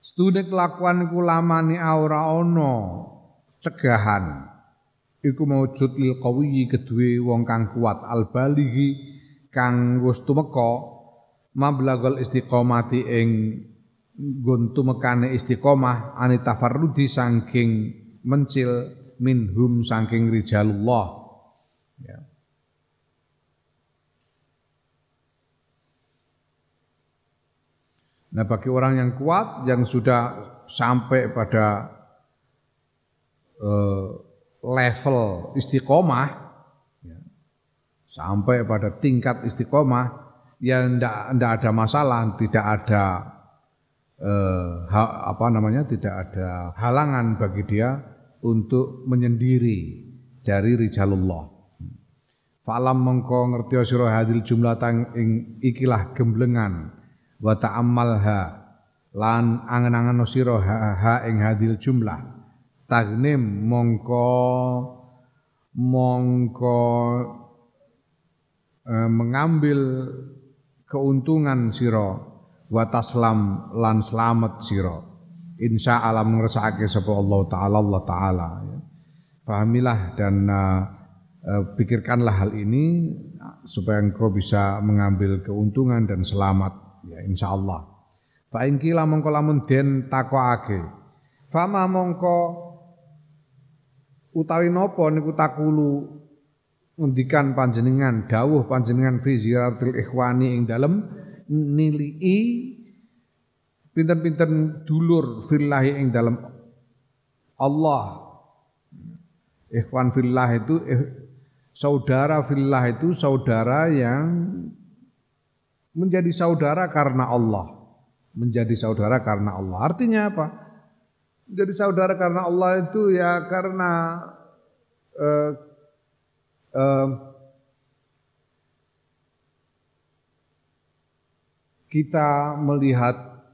[SPEAKER 1] Studi kelakuan iku lamani aura ono cegahan. Iku maujud lil qawiyyi kedue wong kang kuat al balighi kang wis tumeka mablagul istiqomati ing nggon tumekane istiqomah ani tafarrudi saking mencil minhum saking rijalullah. Ya. Nah bagi orang yang kuat yang sudah sampai pada eh, level istiqomah ya, sampai pada tingkat istiqomah ya ndak ada masalah, tidak ada eh, apa namanya tidak ada halangan bagi dia untuk menyendiri dari rijalullah. Falam mengko ngerti sira hadil jumlah tang ing ikilah gemblengan wa ta'ammalha lan angen-angen sira ha, ing hadil jumlah tagnim mongko mongko eh, mengambil keuntungan sira wa taslam lan selamat sira insya Allah ngersakake sapa Allah taala Allah taala ya. Pahamilah dan uh, pikirkanlah hal ini supaya engkau bisa mengambil keuntungan dan selamat ya insya Allah. Fa ingkila mongko lamun den takoake. Fama mongko utawi nopo niku takulu ngendikan panjenengan dawuh panjenengan fi ziyaratil ikhwani ing dalem nilii pinten-pinten dulur fillahi ing dalam Allah Ikhwan fillah itu eh, saudara fillah itu saudara yang menjadi saudara karena Allah. Menjadi saudara karena Allah. Artinya apa? Menjadi saudara karena Allah itu ya karena eh, eh, kita melihat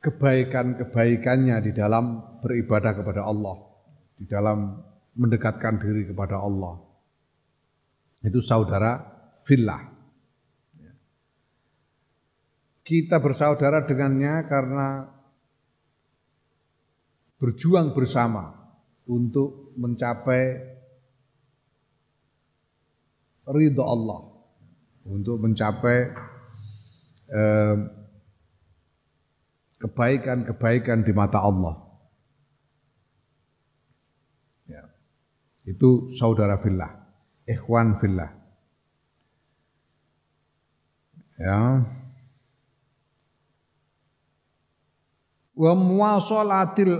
[SPEAKER 1] kebaikan-kebaikannya di dalam beribadah kepada Allah, di dalam mendekatkan diri kepada Allah. Itu saudara fillah. Kita bersaudara dengannya karena berjuang bersama untuk mencapai ridho Allah, untuk mencapai kebaikan-kebaikan di mata Allah. Itu saudara fillah, ikhwan fillah. Ya. Wa muwasalatil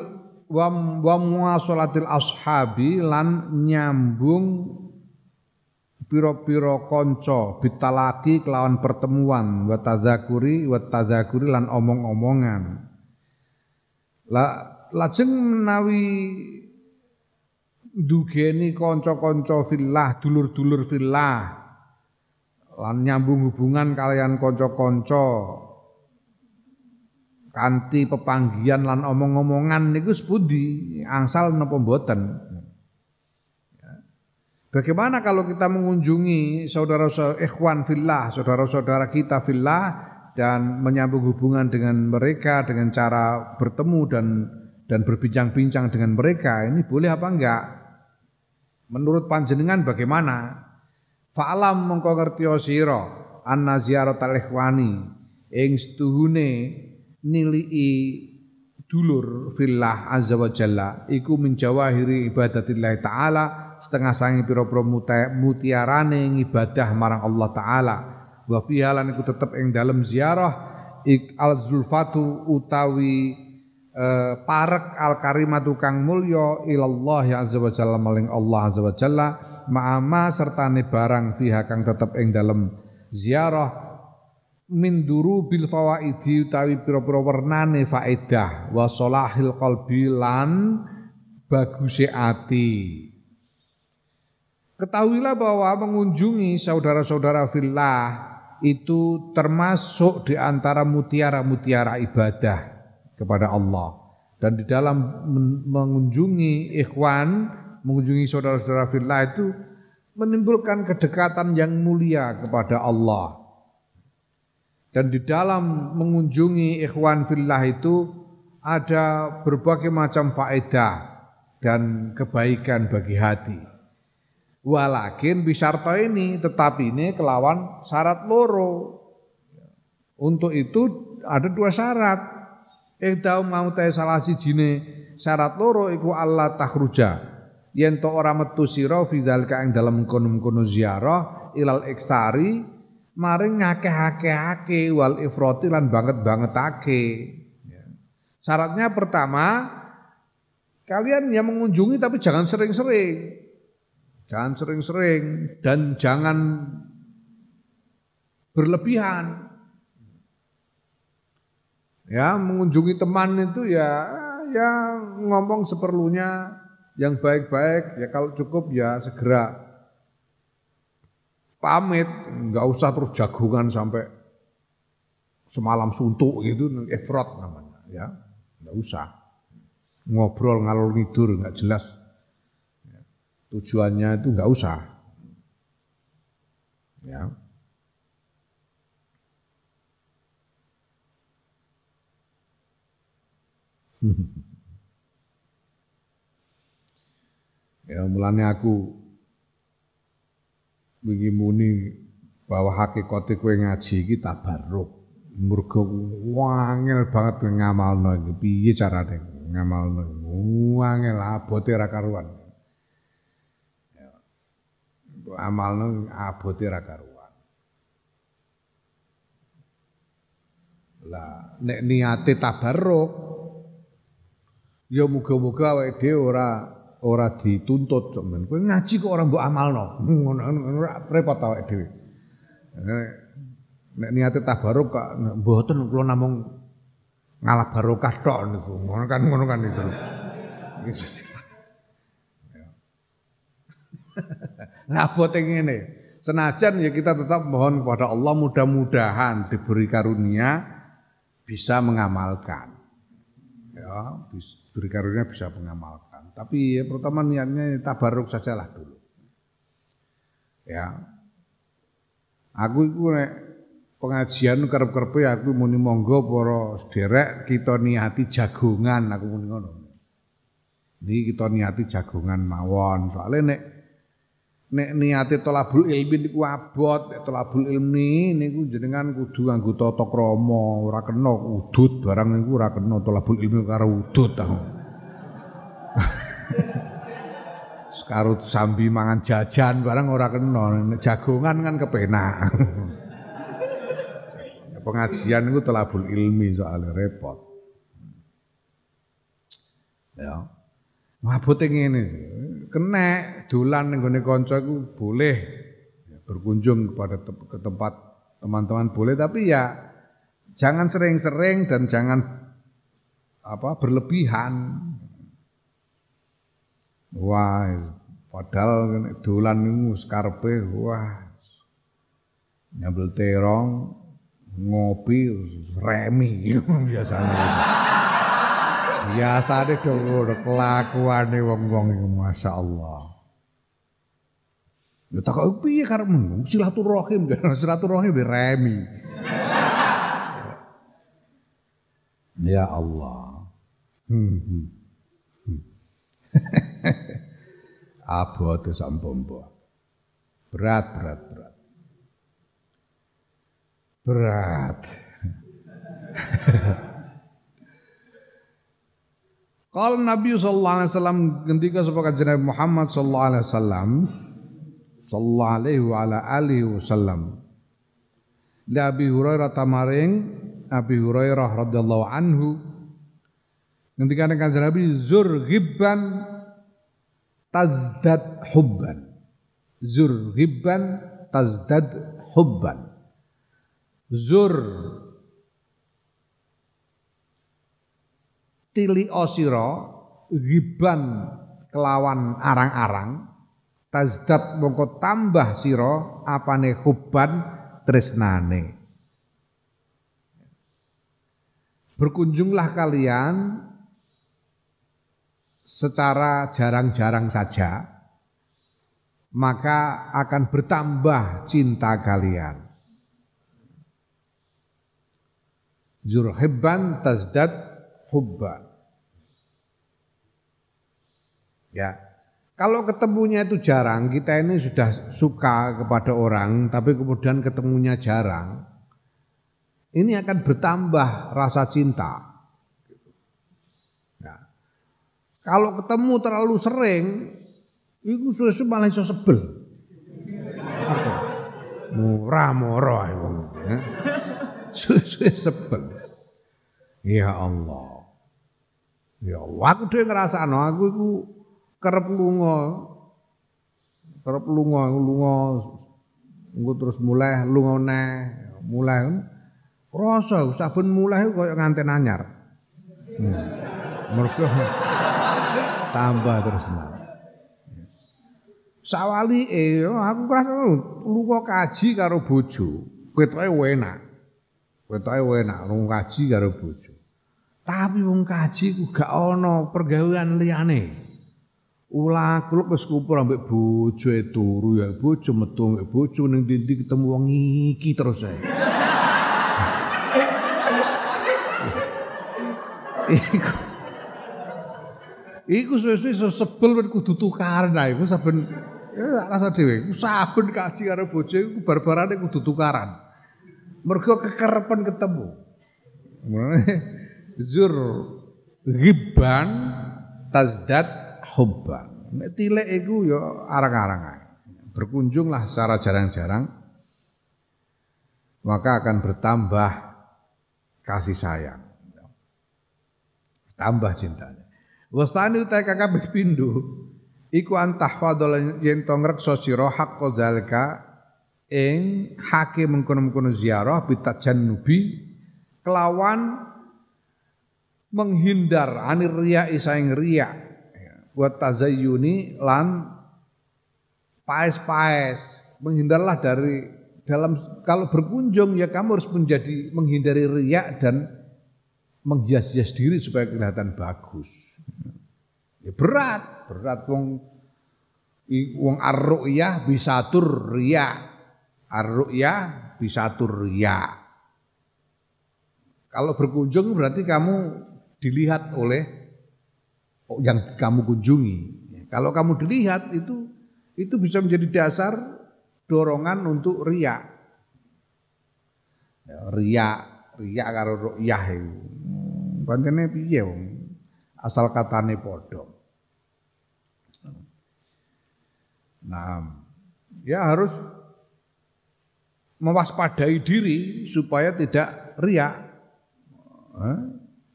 [SPEAKER 1] wa, wa ashabi lan nyambung piro-piro konco bitalaki kelawan pertemuan wa tadzakuri wa tadzakuri lan omong-omongan. La lajeng menawi dugeni kanca-kanca fillah, dulur-dulur fillah lan nyambung hubungan kalian kanca-kanca kanthi pepanggian lan omong-omongan niku sepundi? Angsal napa mboten Bagaimana kalau kita mengunjungi saudara-saudara ikhwan fillah, saudara-saudara kita fillah dan menyambung hubungan dengan mereka dengan cara bertemu dan dan berbincang-bincang dengan mereka, ini boleh apa enggak? Menurut panjenengan bagaimana? Fa'alam mongko ngerti sira anna ziyaratal ikhwani ing setuhune nilii dulur fillah azza wa jalla iku min jawahiri ibadatillah taala setengah sangi pira-pira mutiarane ibadah marang Allah taala. Wa fiha lan iku tetep ing dalem ziarah ik al zulfatu utawi eh, parek al karimatu kang mulya ilallah ya azza wa jalla maling Allah azza wa jalla ma'ama sertane barang fiha kang tetep ing dalem ziarah min duru bil fawaidi utawi pira-pira wernane faedah wa salahil qalbi lan ati Ketahuilah bahwa mengunjungi saudara-saudara fillah itu termasuk di antara mutiara-mutiara ibadah kepada Allah. Dan di dalam mengunjungi ikhwan, mengunjungi saudara-saudara fillah itu menimbulkan kedekatan yang mulia kepada Allah. Dan di dalam mengunjungi ikhwan fillah itu ada berbagai macam faedah dan kebaikan bagi hati. Walakin bisarto ini tetapi ini kelawan syarat loro. Untuk itu ada dua syarat. Ihdau mau ta salah sijine syarat loro iku Allah takhruja. Yen to ora metu sira fi dzalika ing dalem kono-kono ziarah ilal ekstari maring ngakeh-akehake wal ifrati lan banget-bangetake. Ya. Syaratnya pertama kalian yang mengunjungi tapi jangan sering-sering. Jangan sering-sering dan jangan berlebihan. Ya, mengunjungi teman itu ya ya ngomong seperlunya yang baik-baik ya kalau cukup ya segera. Pamit, nggak usah terus jagungan sampai semalam suntuk gitu, efrot namanya, ya, nggak usah. Ngobrol ngalor ngidur nggak jelas tujuannya itu nggak usah, ya. <laughs> ya mulane aku wingi muni bahwa hakikate kowe ngaji iki tabarruk. Mergo wangel banget ngamalno iki. Piye carane ngamalno? Wangel abote ra karuan. Ya. Amalno abote ra karuan. Lah nek niate tabarruk ya muga-muga awake dhewe ora ora dituntut men. Kowe ngaji kok ora mbok amalno. <laughs> Ngono repot awake dhewe. Nek niate tabaruk kok mboten kula namung ngalah barokah tok niku. Ngono kan ngono kan itu. <laughs> <laughs> Nah, bote ngene. Senajan ya kita tetap mohon kepada Allah mudah-mudahan diberi karunia bisa mengamalkan. Ya, diberi karunia bisa mengamalkan. Tapi ya, pertama niatnya tabaruk sajalah dulu. Ya. Aku itu pengajian kerep-kerepe aku muni monggo para sederek kita niati jagongan aku muni ngono. Ini kita niati jagongan mawon. Soalnya nek nek niati tolabul ilmi niku abot, nek tolabul ilmi niku jenengan kudu nganggo tata krama, ora kena udut barang niku ora kena tolabul ilmi karo udut ta. <laughs> Sekarut sambi mangan jajan barang ora kena, jagongan kan kepenak. <laughs> Pengajian itu telabul ilmi soalnya repot. Ya. Mabote ngene. Kena dolan ning gone kanca iku boleh ya, berkunjung kepada te ke tempat teman-teman boleh tapi ya jangan sering-sering dan jangan apa berlebihan. Wah, padahal dolan niku skarpe wah. Nyambel terong, ngopi, remi <laughs> biasanya. Biasa deh dong kelakuan wong-wong itu, masya Allah. Ya tak kau piye karepmu? Silaturahim, <laughs> silaturahim remi. <laughs> Ya Allah. Hmm. hmm. hmm. <laughs> Abote sampombo. Berat, berat, berat. Berat. Kalau Nabi sallallahu alaihi wasallam ketika sepakat Nabi Muhammad sallallahu alaihi wasallam sallallahu alaihi wa ala alihi wasallam Nabi Hurairah tamaring Abi Hurairah radhiyallahu anhu ketika kanjeng Nabi zur ghibban tazdad hubban. Zur ghibban tazdad hubban. Zur tili osiro ghibban kelawan arang-arang tazdad mongko tambah siro apane hubban tresnane. Berkunjunglah kalian secara jarang-jarang saja, maka akan bertambah cinta kalian. Zurhibban tazdad hubba. Ya. Kalau ketemunya itu jarang, kita ini sudah suka kepada orang, tapi kemudian ketemunya jarang, ini akan bertambah rasa cinta. Kalau ketemu terlalu sering, itu susu malah iso sebel. Murah murah ya. Susu sebel. Ya Allah. Ya aku dhewe ngrasakno aku iku kerep lunga. Kerep lunga, lunga engko terus mulai lunga neh, mulai krasa saben mulai koyo nganten anyar. Hmm. Mergo <laughs> tambah terus. Sawali eh aku ngrasa lunga kaji karo bojo. Ketoke enak. Ketoke enak lunga kaji karo bojo. Tapi wong kaji ku gak ana pergawean liyane. Ulah kuluk wis kumpul ambek bojo turu ya bojo metu ambek bojo ning ndi ketemu wong iki terus ae. Iku Iku sebel men kudu tukaran ae. Iku saben ya rasa dhewe. Iku saben kaji karo bojo iku barbarane kudu tukaran. Mergo kekerepen ketemu. Zur ghibban tazdad hubban. Nek tilek iku ya arang-arang. Berkunjunglah secara jarang-jarang maka akan bertambah kasih sayang. Tambah cintanya. Wastani utai kakak pindho iku antah fadol yen to ngrekso sira haqqa zalika ing hake mengkono-mengkono ziarah bitajannubi kelawan menghindar. Anir riya isaing riya buat tazayyuni lan paes-paes. Menghindarlah dari dalam kalau berkunjung ya kamu harus menjadi menghindari riya dan menghias-hias diri supaya kelihatan bagus. Ya berat. Berat wong wong bisa tur riya ar-ru'yah bisa tur riya kalau berkunjung berarti kamu dilihat oleh yang kamu kunjungi. Kalau kamu dilihat itu itu bisa menjadi dasar dorongan untuk ria. Ya, ria, ria karo ru'yah itu. Pancene piye wong? Asal katane padha. Nah, ya harus mewaspadai diri supaya tidak riak.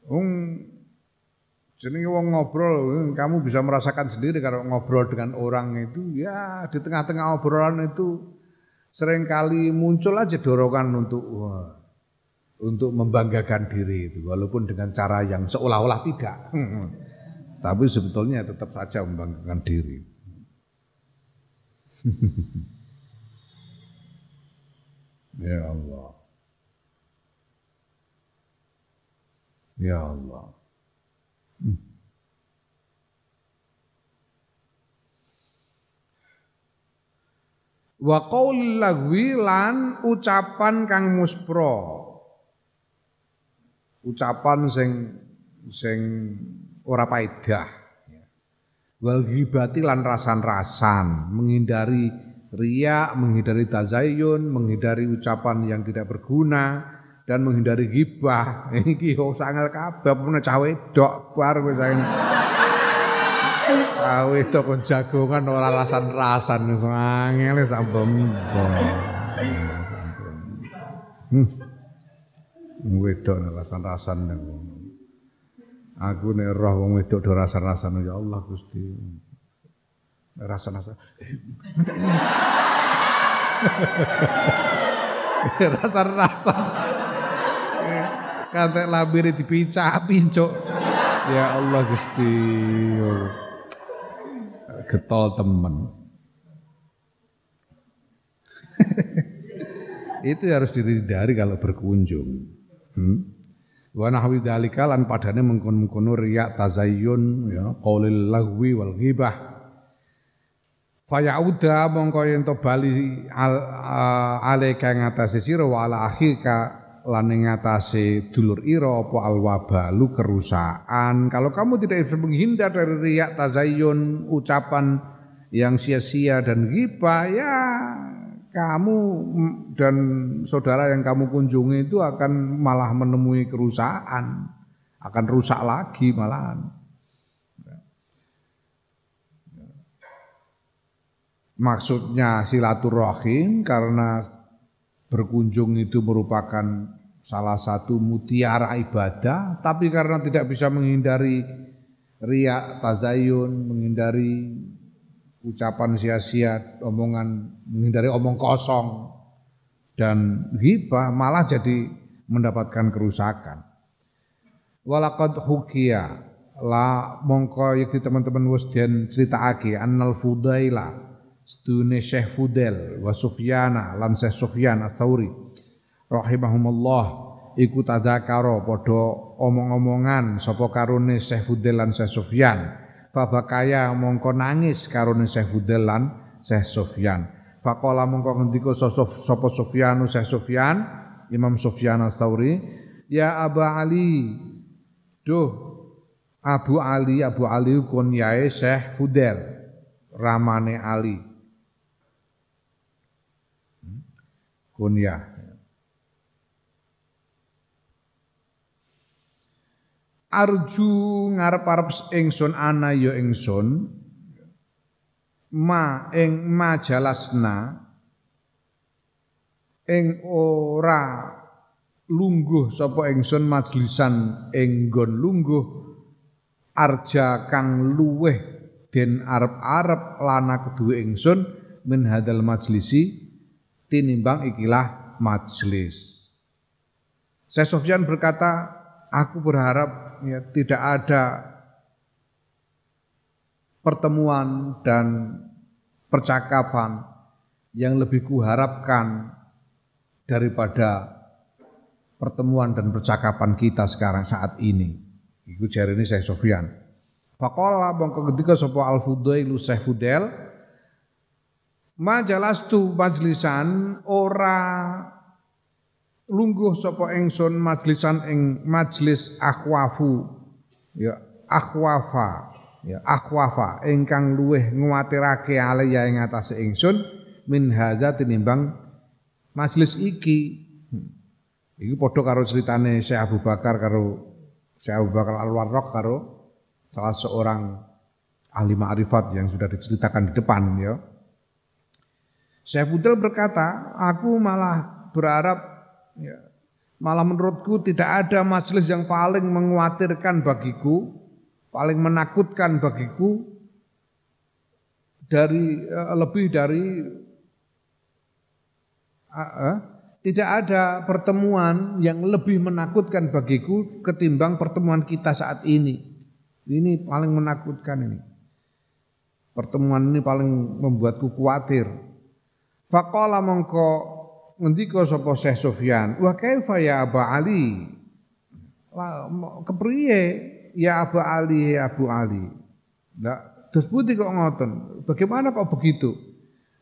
[SPEAKER 1] Wong jenenge wong ngobrol, kamu bisa merasakan sendiri kalau ngobrol dengan orang itu ya di tengah-tengah obrolan itu sering kali muncul aja dorongan untuk wah, untuk membanggakan diri itu walaupun dengan cara yang seolah-olah tidak. Tapi sebetulnya tetap saja membanggakan diri. <laughs> ya Allah. Ya Allah. Hmm. Wa qaulil lagwi lan ucapan kang muspro. Ucapan sing sing ora paedah. Wal ghibati lan rasan-rasan, menghindari riak, menghindari tazayyun, menghindari ucapan yang tidak berguna, dan menghindari gibah. <laughs> Iki yo sangal kabeh pune cah wedok bar wis saen. Cah wedok kon jagongan ora rasan-rasan wis angel sambem. Hmm. Wedok rasan-rasan Aku nek roh wong wedok do rasan-rasan ya Allah Gusti. Rasan-rasan. <laughs> Rasan-rasan. Kata labir dipicah pincuk. Ya Allah Gusti. Getol temen. <laughs> itu harus dihindari kalau berkunjung. Hmm? Wa nahwi dalika lan padane mengkon-mengkono riya tazayyun ya qaulil lahwi wal ghibah. Fayauda mongko yen to bali al, ale kang ngatasi sira lan ngatasi dulur ira apa alwabalu kerusakan. Kalau kamu tidak bisa menghindar dari riak tazayyun, ucapan yang sia-sia dan ghibah ya kamu dan saudara yang kamu kunjungi itu akan malah menemui kerusakan, akan rusak lagi malahan. Maksudnya silaturahim karena berkunjung itu merupakan salah satu mutiara ibadah, tapi karena tidak bisa menghindari riak, tazayun, menghindari ucapan sia-sia, omongan menghindari omong kosong dan ghibah malah jadi mendapatkan kerusakan. Walakad hukia la mongko yakti teman-teman wis den critakake annal fudaila sedune Syekh Fudel wa Sufyana lan Syekh Sufyan Astauri rahimahumullah iku tadzakara padha omong-omongan sapa karone Syekh Fudel lan Syekh Sufyan fabakaya mongko nangis karone Syekh Fudel lan Syekh Sufyan faqala mongko ngendika sapa Sufyan Syekh Sufyan Imam Sufyan Astauri ya Aba Ali duh Abu Ali, Abu Ali kunyae Syekh Fudel, ramane Ali. Hmm? Kunyah. Arju ngarep-arep ingsun ana ya ingsun ma ing majalasna. Ing ora lungguh sapa ingsun majlisan ing nggon lungguh. Arja kang luweh den arep-arep lana kedue ingsun min hadal majlisi tinimbang ikilah majlis. Saya Sofyan berkata, aku berharap ya, tidak ada pertemuan dan percakapan yang lebih kuharapkan daripada pertemuan dan percakapan kita sekarang saat ini. Iku ini Syekh Sofyan. Faqala mongko ketika sapa Al Fudail Syekh Fudel majalastu majlisan ora lungguh sapa ingsun majlisan ing majlis akhwafu ya akhwafa ya akhwafa ingkang luweh nguwatirake alaya ing atase ingsun min hadza tinimbang majlis iki hmm. iki padha karo critane Syekh Abu Bakar karo Syekh Abu Bakar Al-Warraq karo salah seorang ahli ma'rifat yang sudah diceritakan di depan ya. Syekh Budel berkata, aku malah berharap ya, malah menurutku tidak ada majelis yang paling menguatirkan bagiku, paling menakutkan bagiku dari uh, lebih dari uh, tidak ada pertemuan yang lebih menakutkan bagiku ketimbang pertemuan kita saat ini. Ini paling menakutkan ini. Pertemuan ini paling membuatku khawatir. Faqala mongko ngendika sapa Syekh Sofyan, "Wa kaifa ya Aba Ali?" kepriye ya Abu Ali ya Abu Ali. Ndak terus putih kok ngoten. Bagaimana kok begitu?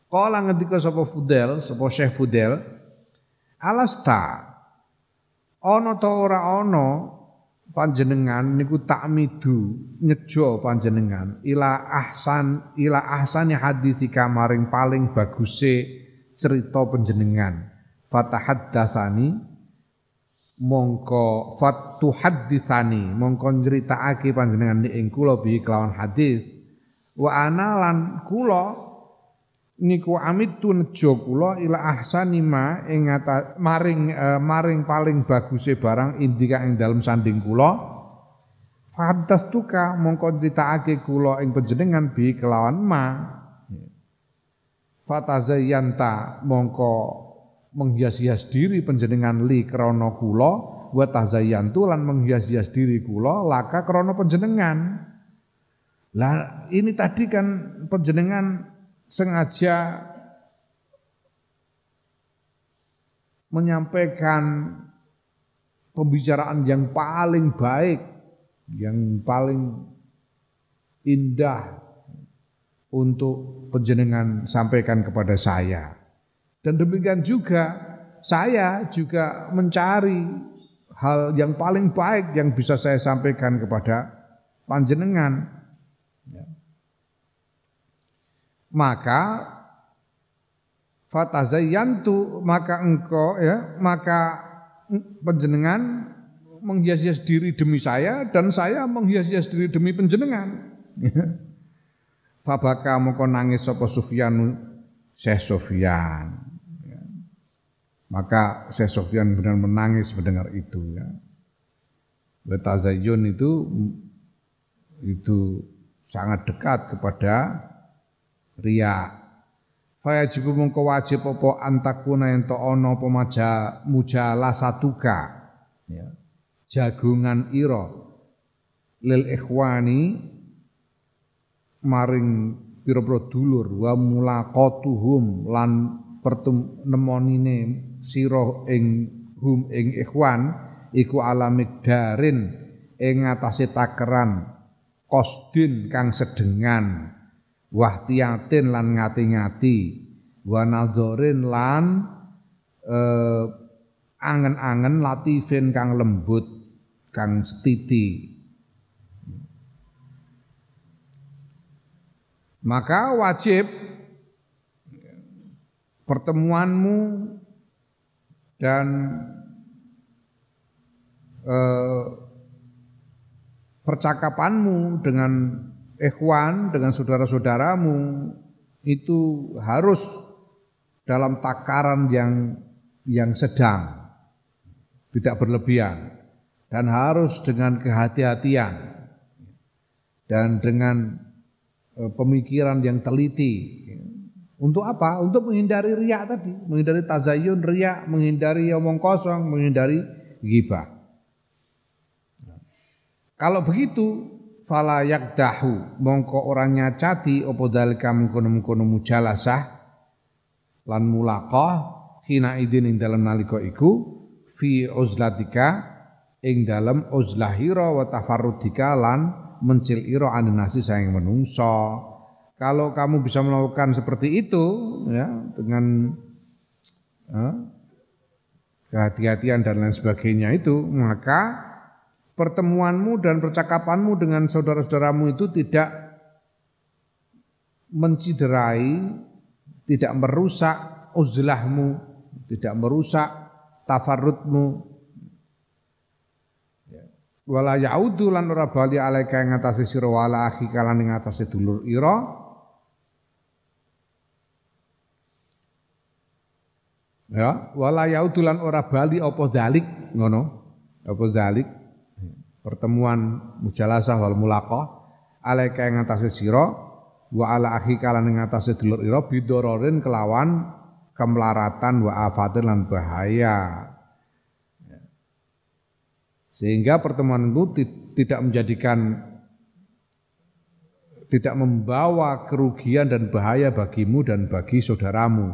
[SPEAKER 1] Kala ngendika sapa Fudel, sapa Syekh Fudel, Alasta ana ta ora ana panjenengan niku takmidu nyejo panjenengan ila ahsan ila ahsani haditsika maring paling baguse cerita panjenengan. Fatahaddatsani mongko fatu haditsani mongko nyritakake panjenengan ing kula bi kelawan hadis. Wa analan kula niku tu nejo kula ila ahsani ma ing maring uh, maring paling baguse barang indika ing dalem sanding kula. Fadas tuka mongko critakake kula ing panjenengan bi kelawan ma Fatazayyanta mongko menghias-hias diri panjenengan li krana kula wa tazayyantu lan menghias-hias diri kula laka krana panjenengan. Lah ini tadi kan panjenengan sengaja menyampaikan pembicaraan yang paling baik, yang paling indah untuk penjenengan sampaikan kepada saya. Dan demikian juga saya juga mencari hal yang paling baik yang bisa saya sampaikan kepada panjenengan maka fatazayyantu maka engkau ya maka penjenengan menghias-hias diri demi saya dan saya menghias-hias diri demi penjenengan. Fabaka moko nangis sapa Sufyan Syekh Sufyan. Ya. Maka Syekh Sufyan benar menangis mendengar itu ya. Betazayyun itu itu sangat dekat kepada ria. Fayajibu mongko wajib apa antakuna ento ana apa maja mujala satuka ya. Jagungan ira lil ikhwani maring pira-pira dulur wa mulaqatuhum lan pertemonine sira ing hum ing ikhwan iku ala migdarin ing ngatasé takeran kosdin kang sedengan wahtiyatin lan ngati-ngati wa nadzorin lan eh, angen-angen latifin kang lembut kang setiti maka wajib pertemuanmu dan eh, percakapanmu dengan ikhwan, dengan saudara-saudaramu itu harus dalam takaran yang yang sedang, tidak berlebihan dan harus dengan kehati-hatian dan dengan pemikiran yang teliti untuk apa? Untuk menghindari riak tadi, menghindari tazayun, riak, menghindari omong kosong, menghindari ghibah. Kalau begitu, fala yakdahu mongko orangnya cati opo dalika mengkono-mengkono mujalasah lan mulaqah hina idin ing dalam nalika iku fi uzlatika ing dalam uzlahira wa tafarrudika lan mencil ira anenasi sayang menungso kalau kamu bisa melakukan seperti itu ya dengan ya, kehati-hatian dan lain sebagainya itu maka pertemuanmu dan percakapanmu dengan saudara-saudaramu itu tidak menciderai, tidak merusak uzlahmu, tidak merusak tafarrutmu. Wala yaudu lan ora bali alaika ing atase sira wala akhi kalan ing atase dulur ira. Ya wala yaudulan ora bali apa dalik ngono? Apa dalik pertemuan mujalasah wal mulaqah alaika ing atase sira wa ala akhi kalan ing atase dulur ira bidororin kelawan kemelaratan wa afatin lan bahaya sehingga pertemuan itu tidak menjadikan tidak membawa kerugian dan bahaya bagimu dan bagi saudaramu.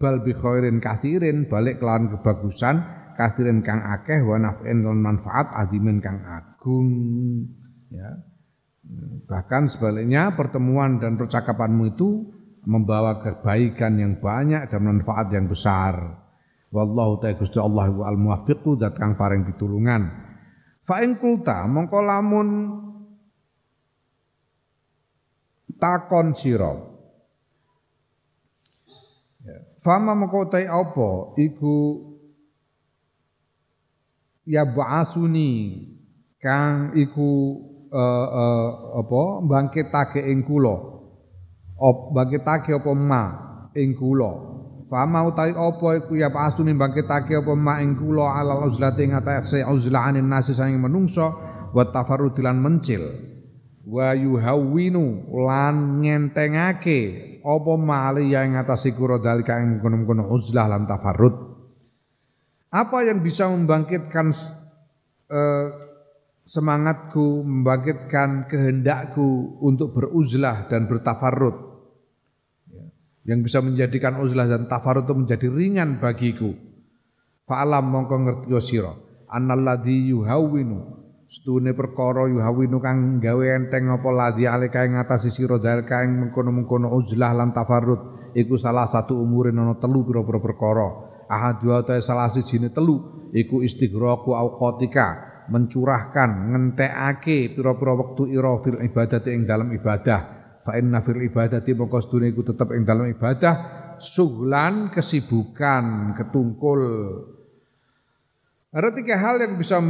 [SPEAKER 1] Bal bi khairin kathirin balik kelawan kebagusan kathirin kang akeh wa naf'in lan manfaat adimin kang agung. Ya. Bahkan sebaliknya pertemuan dan percakapanmu itu membawa kebaikan yang banyak dan manfaat yang besar. Wallahu ta'ala Gusti Allah al muwaffiqu zat kang paring pitulungan fa ing kulta mongko lamun takon sira. Fama mengkotai apa? Iku ya ba'asuni kang iku uh, uh, apa? Bangkitake ing kula. Op bangkitake apa ma ing kula fama utai apa iku? Ya ba'asuni bangkitake apa ma ing kula alal uzlati ing atase uzlah anin nasi saing menungso wa tafarrudilan mencil. Wa yuhawwinu lan ngentengake apa mali yang ngatasi kura dalika yang kono-kono uzlah lan tafarrud. Apa yang bisa membangkitkan eh, semangatku membangkitkan kehendakku untuk beruzlah dan bertafarrud? ya, yang bisa menjadikan uzlah dan tafarrud itu menjadi ringan bagiku. Fa'alam mongko ngerti sira. Annalladzi yuhawwinu Setune perkara yuhawinu kang gawe enteng apa ladhi alika ing ngatasi sira dalika ing mengkono-mengkono uzlah lan tafarrud iku salah satu umurin ana telu pira-pira perkara. Ahad wa ta salah sijine telu iku istighraku auqatika mencurahkan ngentekake pira-pira wektu ira fil ibadati ing dalam ibadah fa inna fil ibadati mongko sedune iku tetep ing dalam ibadah suglan kesibukan ketungkul ada tiga hal yang bisa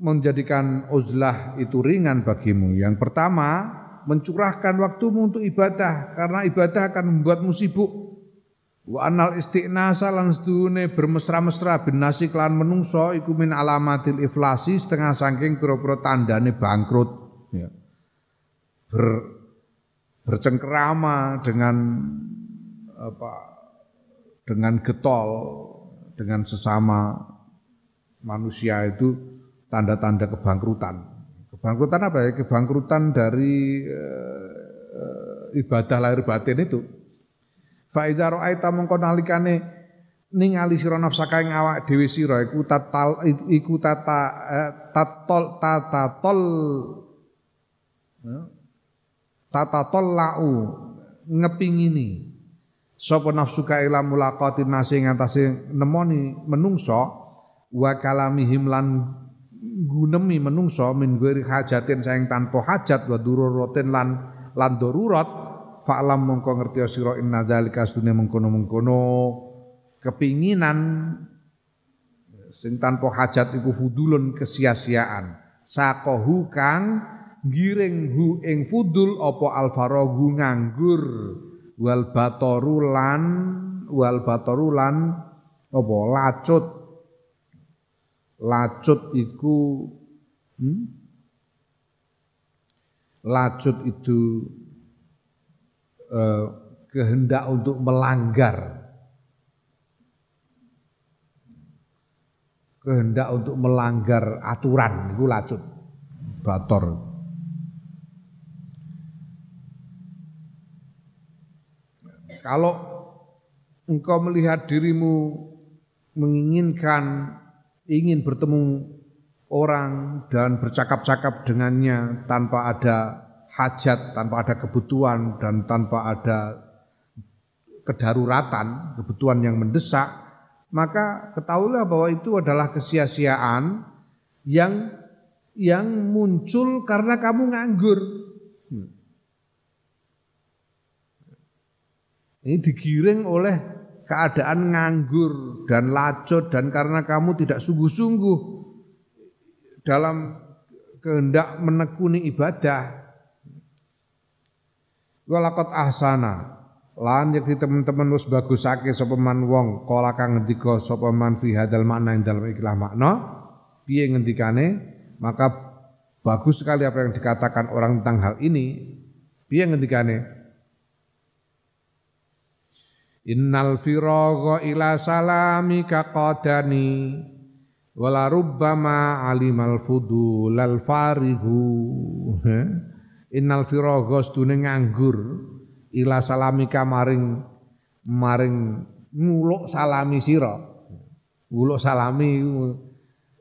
[SPEAKER 1] menjadikan uzlah itu ringan bagimu. Yang pertama, mencurahkan waktumu untuk ibadah karena ibadah akan membuatmu sibuk. Wa anal istiqnasa lan sedune bermesra-mesra bin nasi kelan menungso iku min alamatil iflasi setengah saking pira-pira tandane bangkrut ya. Bercengkerama dengan apa dengan getol dengan sesama manusia itu tanda-tanda kebangkrutan. Kebangkrutan apa ya? Kebangkrutan dari e, ibadah lahir batin itu. Fa idza ra'aita mongko nalikane ningali sira nafsaka ing awak dhewe sira iku tatal iku tata eh, tatol tata tol tata tol lau ngepingini. Sapa nafsuka ila mulaqatin nasi ngantase nemoni menungso. Wa kalamihim lan gunemi menungso min ghairi hajatin saing tanpa hajat wa dururatin lan lan darurat. Fa'lam mongko ngerti sira inna dzalika sedune mengkono-mengkono. Kepinginan sing tanpa hajat iku fudulun kesia-siaan. Sakohu kang giring hu ing fudul apa alfarogu nganggur? Wal batorulan wal batorulan apa? Lacut. Lacut iku hmm? lacut itu eh, kehendak untuk melanggar. Kehendak untuk melanggar aturan itu lacut. Bator kalau engkau melihat dirimu menginginkan ingin bertemu orang dan bercakap-cakap dengannya tanpa ada hajat, tanpa ada kebutuhan dan tanpa ada kedaruratan, kebutuhan yang mendesak, maka ketahuilah bahwa itu adalah kesia-siaan yang yang muncul karena kamu nganggur. Hmm. Ini digiring oleh keadaan nganggur dan lacut dan karena kamu tidak sungguh-sungguh dalam kehendak menekuni ibadah. Walakot ahsana. Lan yakti teman-teman wis bagusake sapa man wong kala kang ngendika sapa man fi hadal makna ing dalem ikilah makna piye ngendikane? Maka bagus sekali apa yang dikatakan orang tentang hal ini. Piye ngendikane Innal firagha ila salamika qadani wala rubbama alimal fudulal farihu. <laughs> Innal firagha stune nganggur ila salamika maring maring nguluk salami sira. Nguluk salami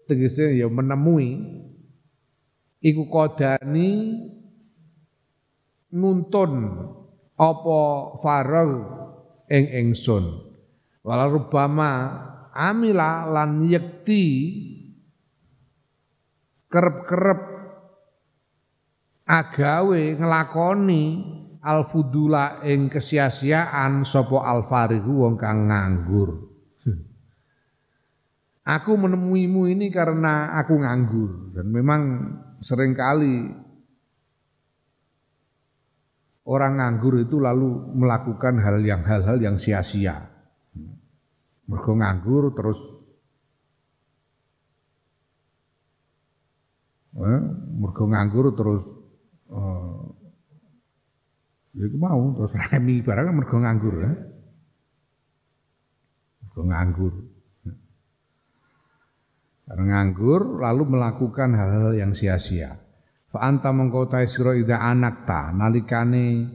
[SPEAKER 1] tegese ya menemui. Iku qadani nuntun apa faragh ing ingsun. Wala rubama amila lan yekti kerep-kerep agawe ngelakoni alfudula ing kesia-siaan sapa alfarihu wong kang nganggur. Aku menemuimu ini karena aku nganggur. Dan memang sering kali orang nganggur itu lalu melakukan hal yang hal-hal yang sia-sia. Mergo nganggur terus eh, mergo nganggur terus eh, ya mau terus remi barang mergo nganggur ya. Mergo nganggur. Karena nganggur lalu melakukan hal-hal yang sia-sia. Fa anta mengkau ta sira ida anak ta nalikane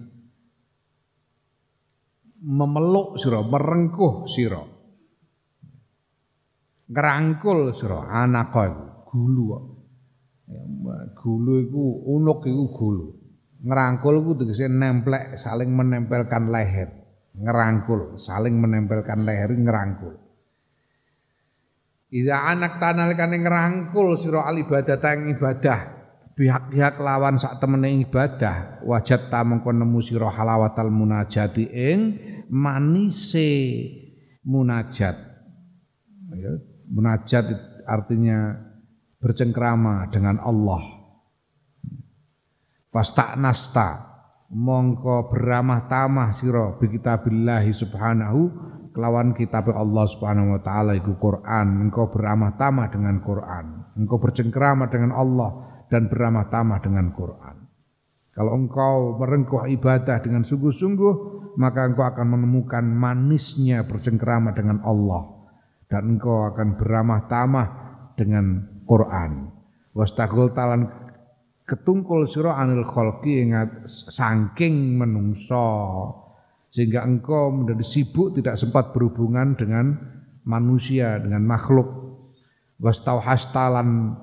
[SPEAKER 1] memeluk sira, merengkuh sira. Ngerangkul sira anak gulu. Ya, gulu iku unuk iku gulu. Ngerangkul iku tegese nemplek saling menempelkan leher. Ngerangkul, saling menempelkan leher ngerangkul. Ida anak tanal kane ngerangkul sira al ibadah yang ibadah pihak-pihak lawan sak temene ibadah wajat ta mengko nemu sira halawatal munajati ing manise munajat. Ya, munajat artinya bercengkrama dengan Allah. Nasta mongko beramah tamah sira bi subhanahu kelawan kitab Allah subhanahu wa taala iku Quran. Engkau beramah tamah dengan Quran. Engkau bercengkrama dengan Allah dan beramah tamah dengan Quran. Kalau engkau merengkuh ibadah dengan sungguh-sungguh, maka engkau akan menemukan manisnya bercengkerama dengan Allah dan engkau akan beramah tamah dengan Quran. Wastagul talan ketungkul sira anil khalqi ingat saking menungso sehingga engkau menjadi sibuk tidak sempat berhubungan dengan manusia dengan makhluk wastauhastalan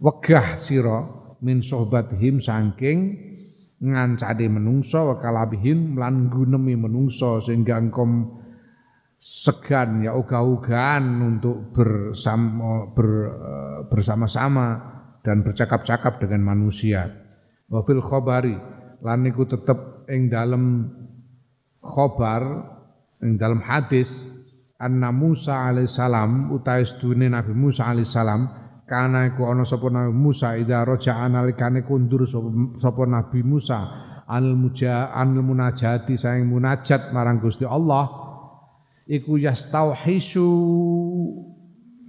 [SPEAKER 1] wegah sira min sohbatihim saking ngancade menungso wa kalabihim lan gunemi menungso sehingga engkau segan ya ogah-ogahan untuk bersama ber, eh, bersama-sama dan bercakap-cakap dengan manusia. Wa fil khabari lan niku tetep ing dalem khobar ing dalem hadis anna Musa alaihissalam utai sedune Nabi Musa alaihissalam kana iku ana sapa Nabi Musa ida roja analikane kundur sapa Nabi Musa anil muja anil munajati saing munajat marang Gusti Allah iku yastauhisu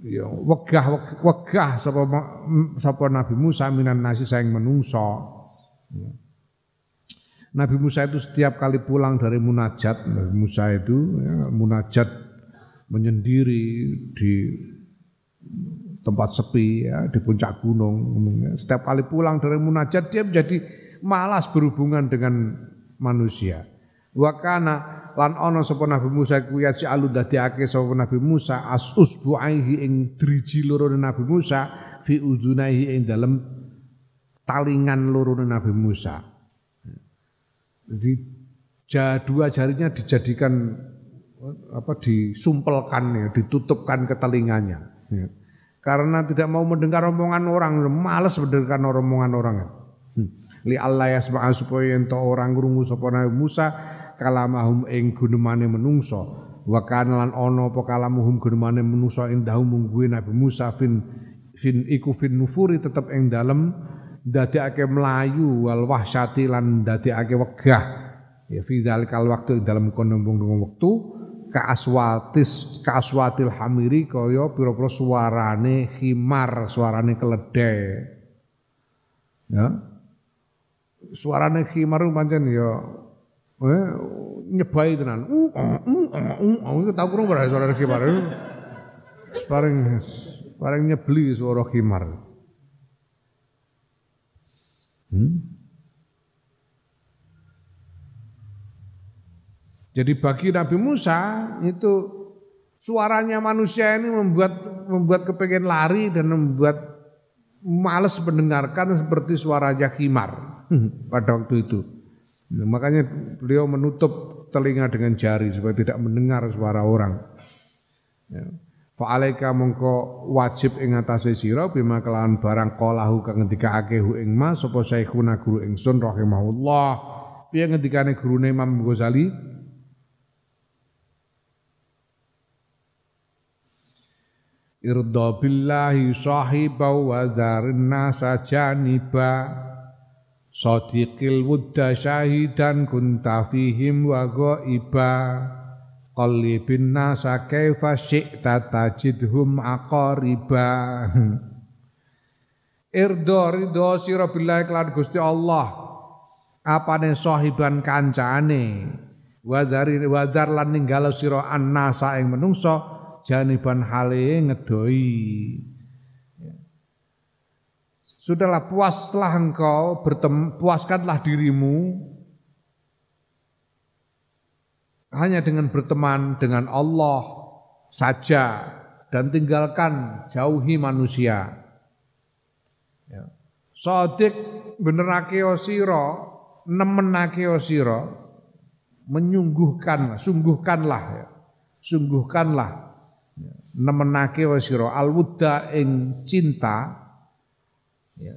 [SPEAKER 1] ya wegah wegah sapa sapa Nabi Musa minan nasi saing menungso. Nabi Musa itu setiap kali pulang dari munajat Nabi Musa itu ya, munajat menyendiri di tempat sepi ya, di puncak gunung. Setiap kali pulang dari munajat dia menjadi malas berhubungan dengan manusia. Wakana lan ono sapa Nabi Musa ku ya alu dadiake sapa Nabi Musa as usbuaihi ing driji loro Nabi Musa fi udunaihi ing dalem talingan loro Nabi Musa. Jadi dua jarinya dijadikan apa disumpelkan ya, ditutupkan ke telinganya. Ya karena tidak mau mendengar omongan orang, malas mendengar omongan orang. Hmm. Li Allah ya supaya ento orang krungu sapa Nabi Musa kalamahum ing gunemane menungso. Wa kana lan ana apa kalamuhum gunemane menungso indahum mungguwe Nabi Musa fin fin iku fin nufuri tetep ing dalem dadekake melayu wal wahsyati lan dadekake wegah. Ya fi dalikal waktu ing dalem kono wektu kaaswatis kaaswatil hamiri kaya pira-pira suarane khimar, suarane keledai. Ya. Suarane khimar pancen ya eh nyebai tenan. Uh, uh, uh, tau krungu ora suara khimar. Paling paling nyebli suara khimar. Hmm? Jadi bagi Nabi Musa itu suaranya manusia ini membuat membuat kepengen lari dan membuat males mendengarkan seperti suara Jakimar pada waktu itu. Nah, makanya beliau menutup telinga dengan jari supaya tidak mendengar suara orang. Ya. Fa'alaika mongko wajib ing atase sira bima kelawan barang qalahu kang ngendikake hu ing ma sapa syekhuna guru ingsun rahimahullah. Piye ngendikane gurune Imam Ghazali? Irda billahi sahiba wa nasa janiba sadiqil wudda syahidan kunta fihim wa ghaiba qallibin nasa kaifa syi'ta tajidhum aqariba. <laughs> Irda ridho sira billahi kelan Gusti Allah. Apane sahiban kancane? Wadar wadar lan ninggalo sira annasa ing menungso janiban hale ngedoi. Sudahlah puaslah engkau, bertem, puaskanlah dirimu hanya dengan berteman dengan Allah saja dan tinggalkan jauhi manusia. Ya. Sodik benerake osiro, nemenake osiro, menyungguhkan, sungguhkanlah, ya. sungguhkanlah nemenake wa sira alwudda ing cinta ya.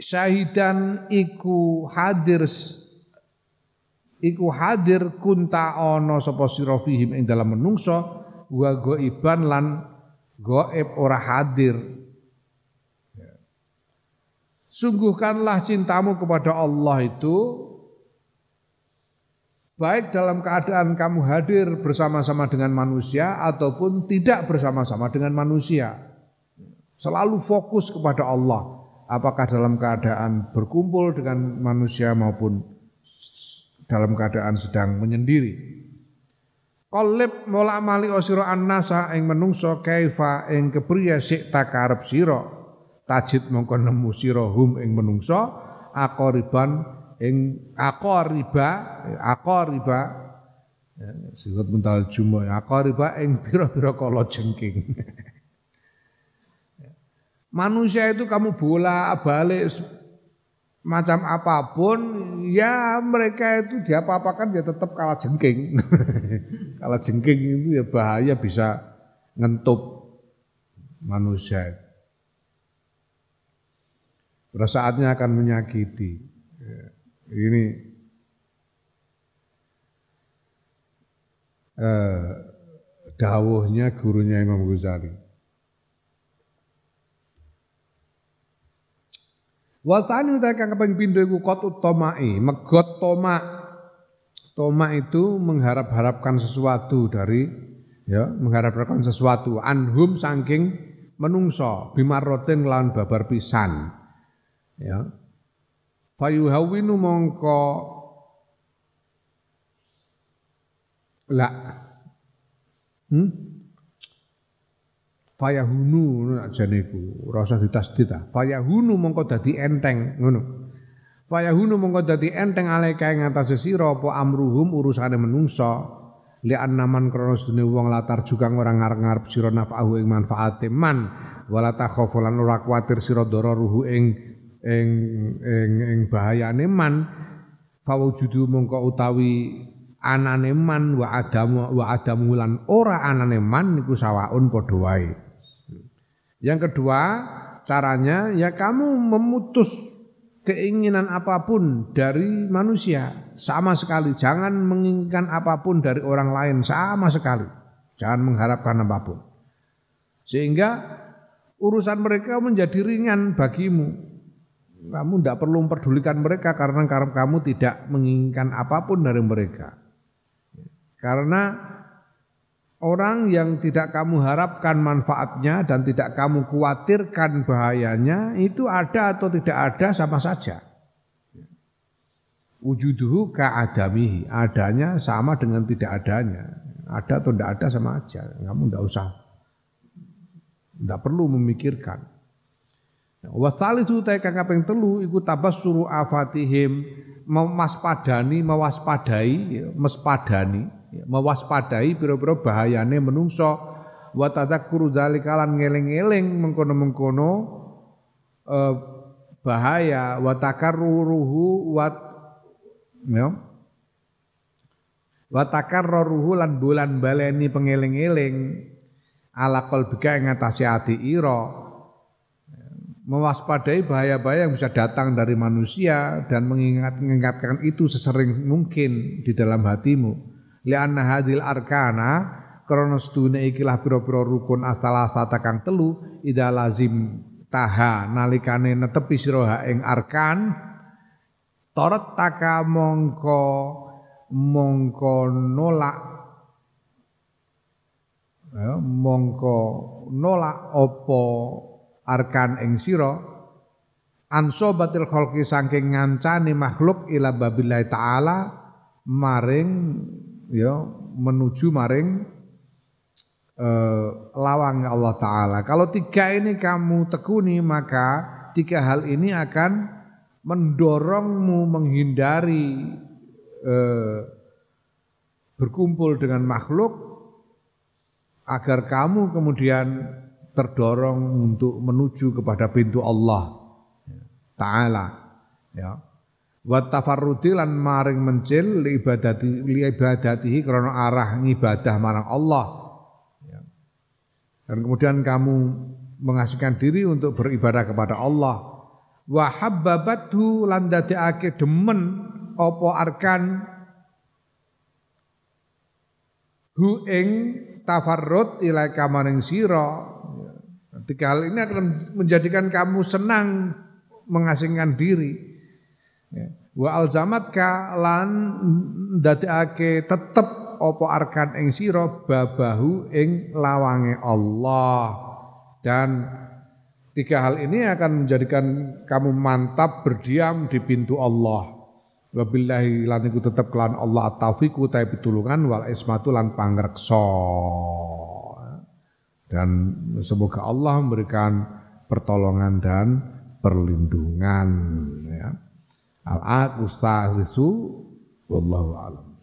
[SPEAKER 1] syahidan iku hadir iku hadir kunta ana sapa sira fihim ing dalam menungso wa ghaiban lan gaib ora hadir ya. sungguhkanlah cintamu kepada Allah itu baik dalam keadaan kamu hadir bersama-sama dengan manusia ataupun tidak bersama-sama dengan manusia. Selalu fokus kepada Allah. apakah dalam keadaan berkumpul dengan manusia maupun dalam keadaan sedang menyendiri. Qalib mola mali osiro annasa ing menungso kaifa ing kepriye sik takarep sira tajid mongko nemu sira ing menungso akoriban ing akoriba akoriba ya, sifat mental jumo akoriba ing pira-pira kala jengking. <laughs> Manusia itu kamu bola balik macam apa pun ya mereka itu diapa-apakan ya tetap kalah jengking. <laughs> Kalah jengking itu ya bahaya bisa ngentup manusia. Pada saatnya akan menyakiti. ya, ini eh, dawuhnya gurunya Imam Ghazali Wa tani utai kang kaping pindho iku qat utamai, megot toma. Toma itu mengharap-harapkan sesuatu dari ya, mengharap-harapkan sesuatu anhum saking menungso bimarrotin lawan babar pisan. Ya. Fayuhawinu mongko. La hmm? fayahunu ajane iku. Ora usah ditasdid ah fayahunu mongko dadi enteng ngono. Fayahunu mongko dadi enteng alaika ing atase sira apa amruhum urusane menungsa. Li annaman krana sedune wong latar juga ora ngarep-ngarep sira nafahu ing manfaate man. Wala takhafu lan ora kuwatir sira ruhu ing ing ing ing bahayane man fawujudu mongko utawi anane man wa adamu wa adamu lan ora anane man niku sawaun padha wae yang kedua, caranya ya kamu memutus keinginan apa pun dari manusia sama sekali. Jangan menginginkan apa pun dari orang lain sama sekali. Jangan mengharapkan apa pun. Sehingga urusan mereka menjadi ringan bagimu. Kamu tidak perlu memperdulikan mereka karena kamu tidak menginginkan apa pun dari mereka. Karena Orang yang tidak kamu harapkan manfaatnya dan tidak kamu khawatirkan bahayanya itu ada atau tidak ada sama saja. Wujuduhu ka'adamihi. Adanya sama dengan tidak adanya. Ada atau tidak ada sama aja. Kamu tidak usah. Tidak perlu memikirkan. Wasalisu ta kang kaping telu iku tabassuru afatihim memaspadani mewaspadai mespadani Ya, mewaspadai pira-pira bahayane menungso. Wa tadzakuru dzalika lan ngeling-eling mengkono-mengkono eh, bahaya. Wa takarruruhu wa ya wa takarruruhu lan bulan baleni pengeling-eling ala qalbika ing ngatasi ati ira mewaspadai bahaya-bahaya yang bisa datang dari manusia dan mengingat-ingatkan itu sesering mungkin di dalam hatimu. Lianna hadil arkana krana sedune ikilah pira-pira rukun asata kang telu ida lazim taha nalikane netepi sira ing arkan. Torot taka mongko mongko nolak ya, mongko nolak opo arkan ing sira anso batil khalqi saking ngancani makhluk ila babillahi taala maring ya menuju maring eh, lawang Allah Ta'ala. Kalau tiga ini kamu tekuni maka tiga hal ini akan mendorongmu menghindari eh, berkumpul dengan makhluk agar kamu kemudian terdorong untuk menuju kepada pintu Allah Ta'ala. Ya wa tafarrudi lan maring mencil li ibadati li ibadatihi krana arah ngibadah marang Allah ya. dan kemudian kamu mengasihkan diri untuk beribadah kepada Allah wa habbabathu lan dadekake demen apa arkan hu ing tafarrud ilaika maring sira ya. Tiga hal ini akan menjadikan kamu senang mengasingkan diri Ya. Wa alzamatka lan ndadekake tetep apa arkan ing sira babahu ing lawange Allah dan Tiga hal ini akan menjadikan kamu mantap berdiam di pintu Allah. Wabillahi lan iku tetep kelan Allah at-taufiq utahe pitulungan wal ismatu lan pangreksa. Dan semoga Allah memberikan pertolongan dan perlindungan ya. Al-aqu wallahu a'lam.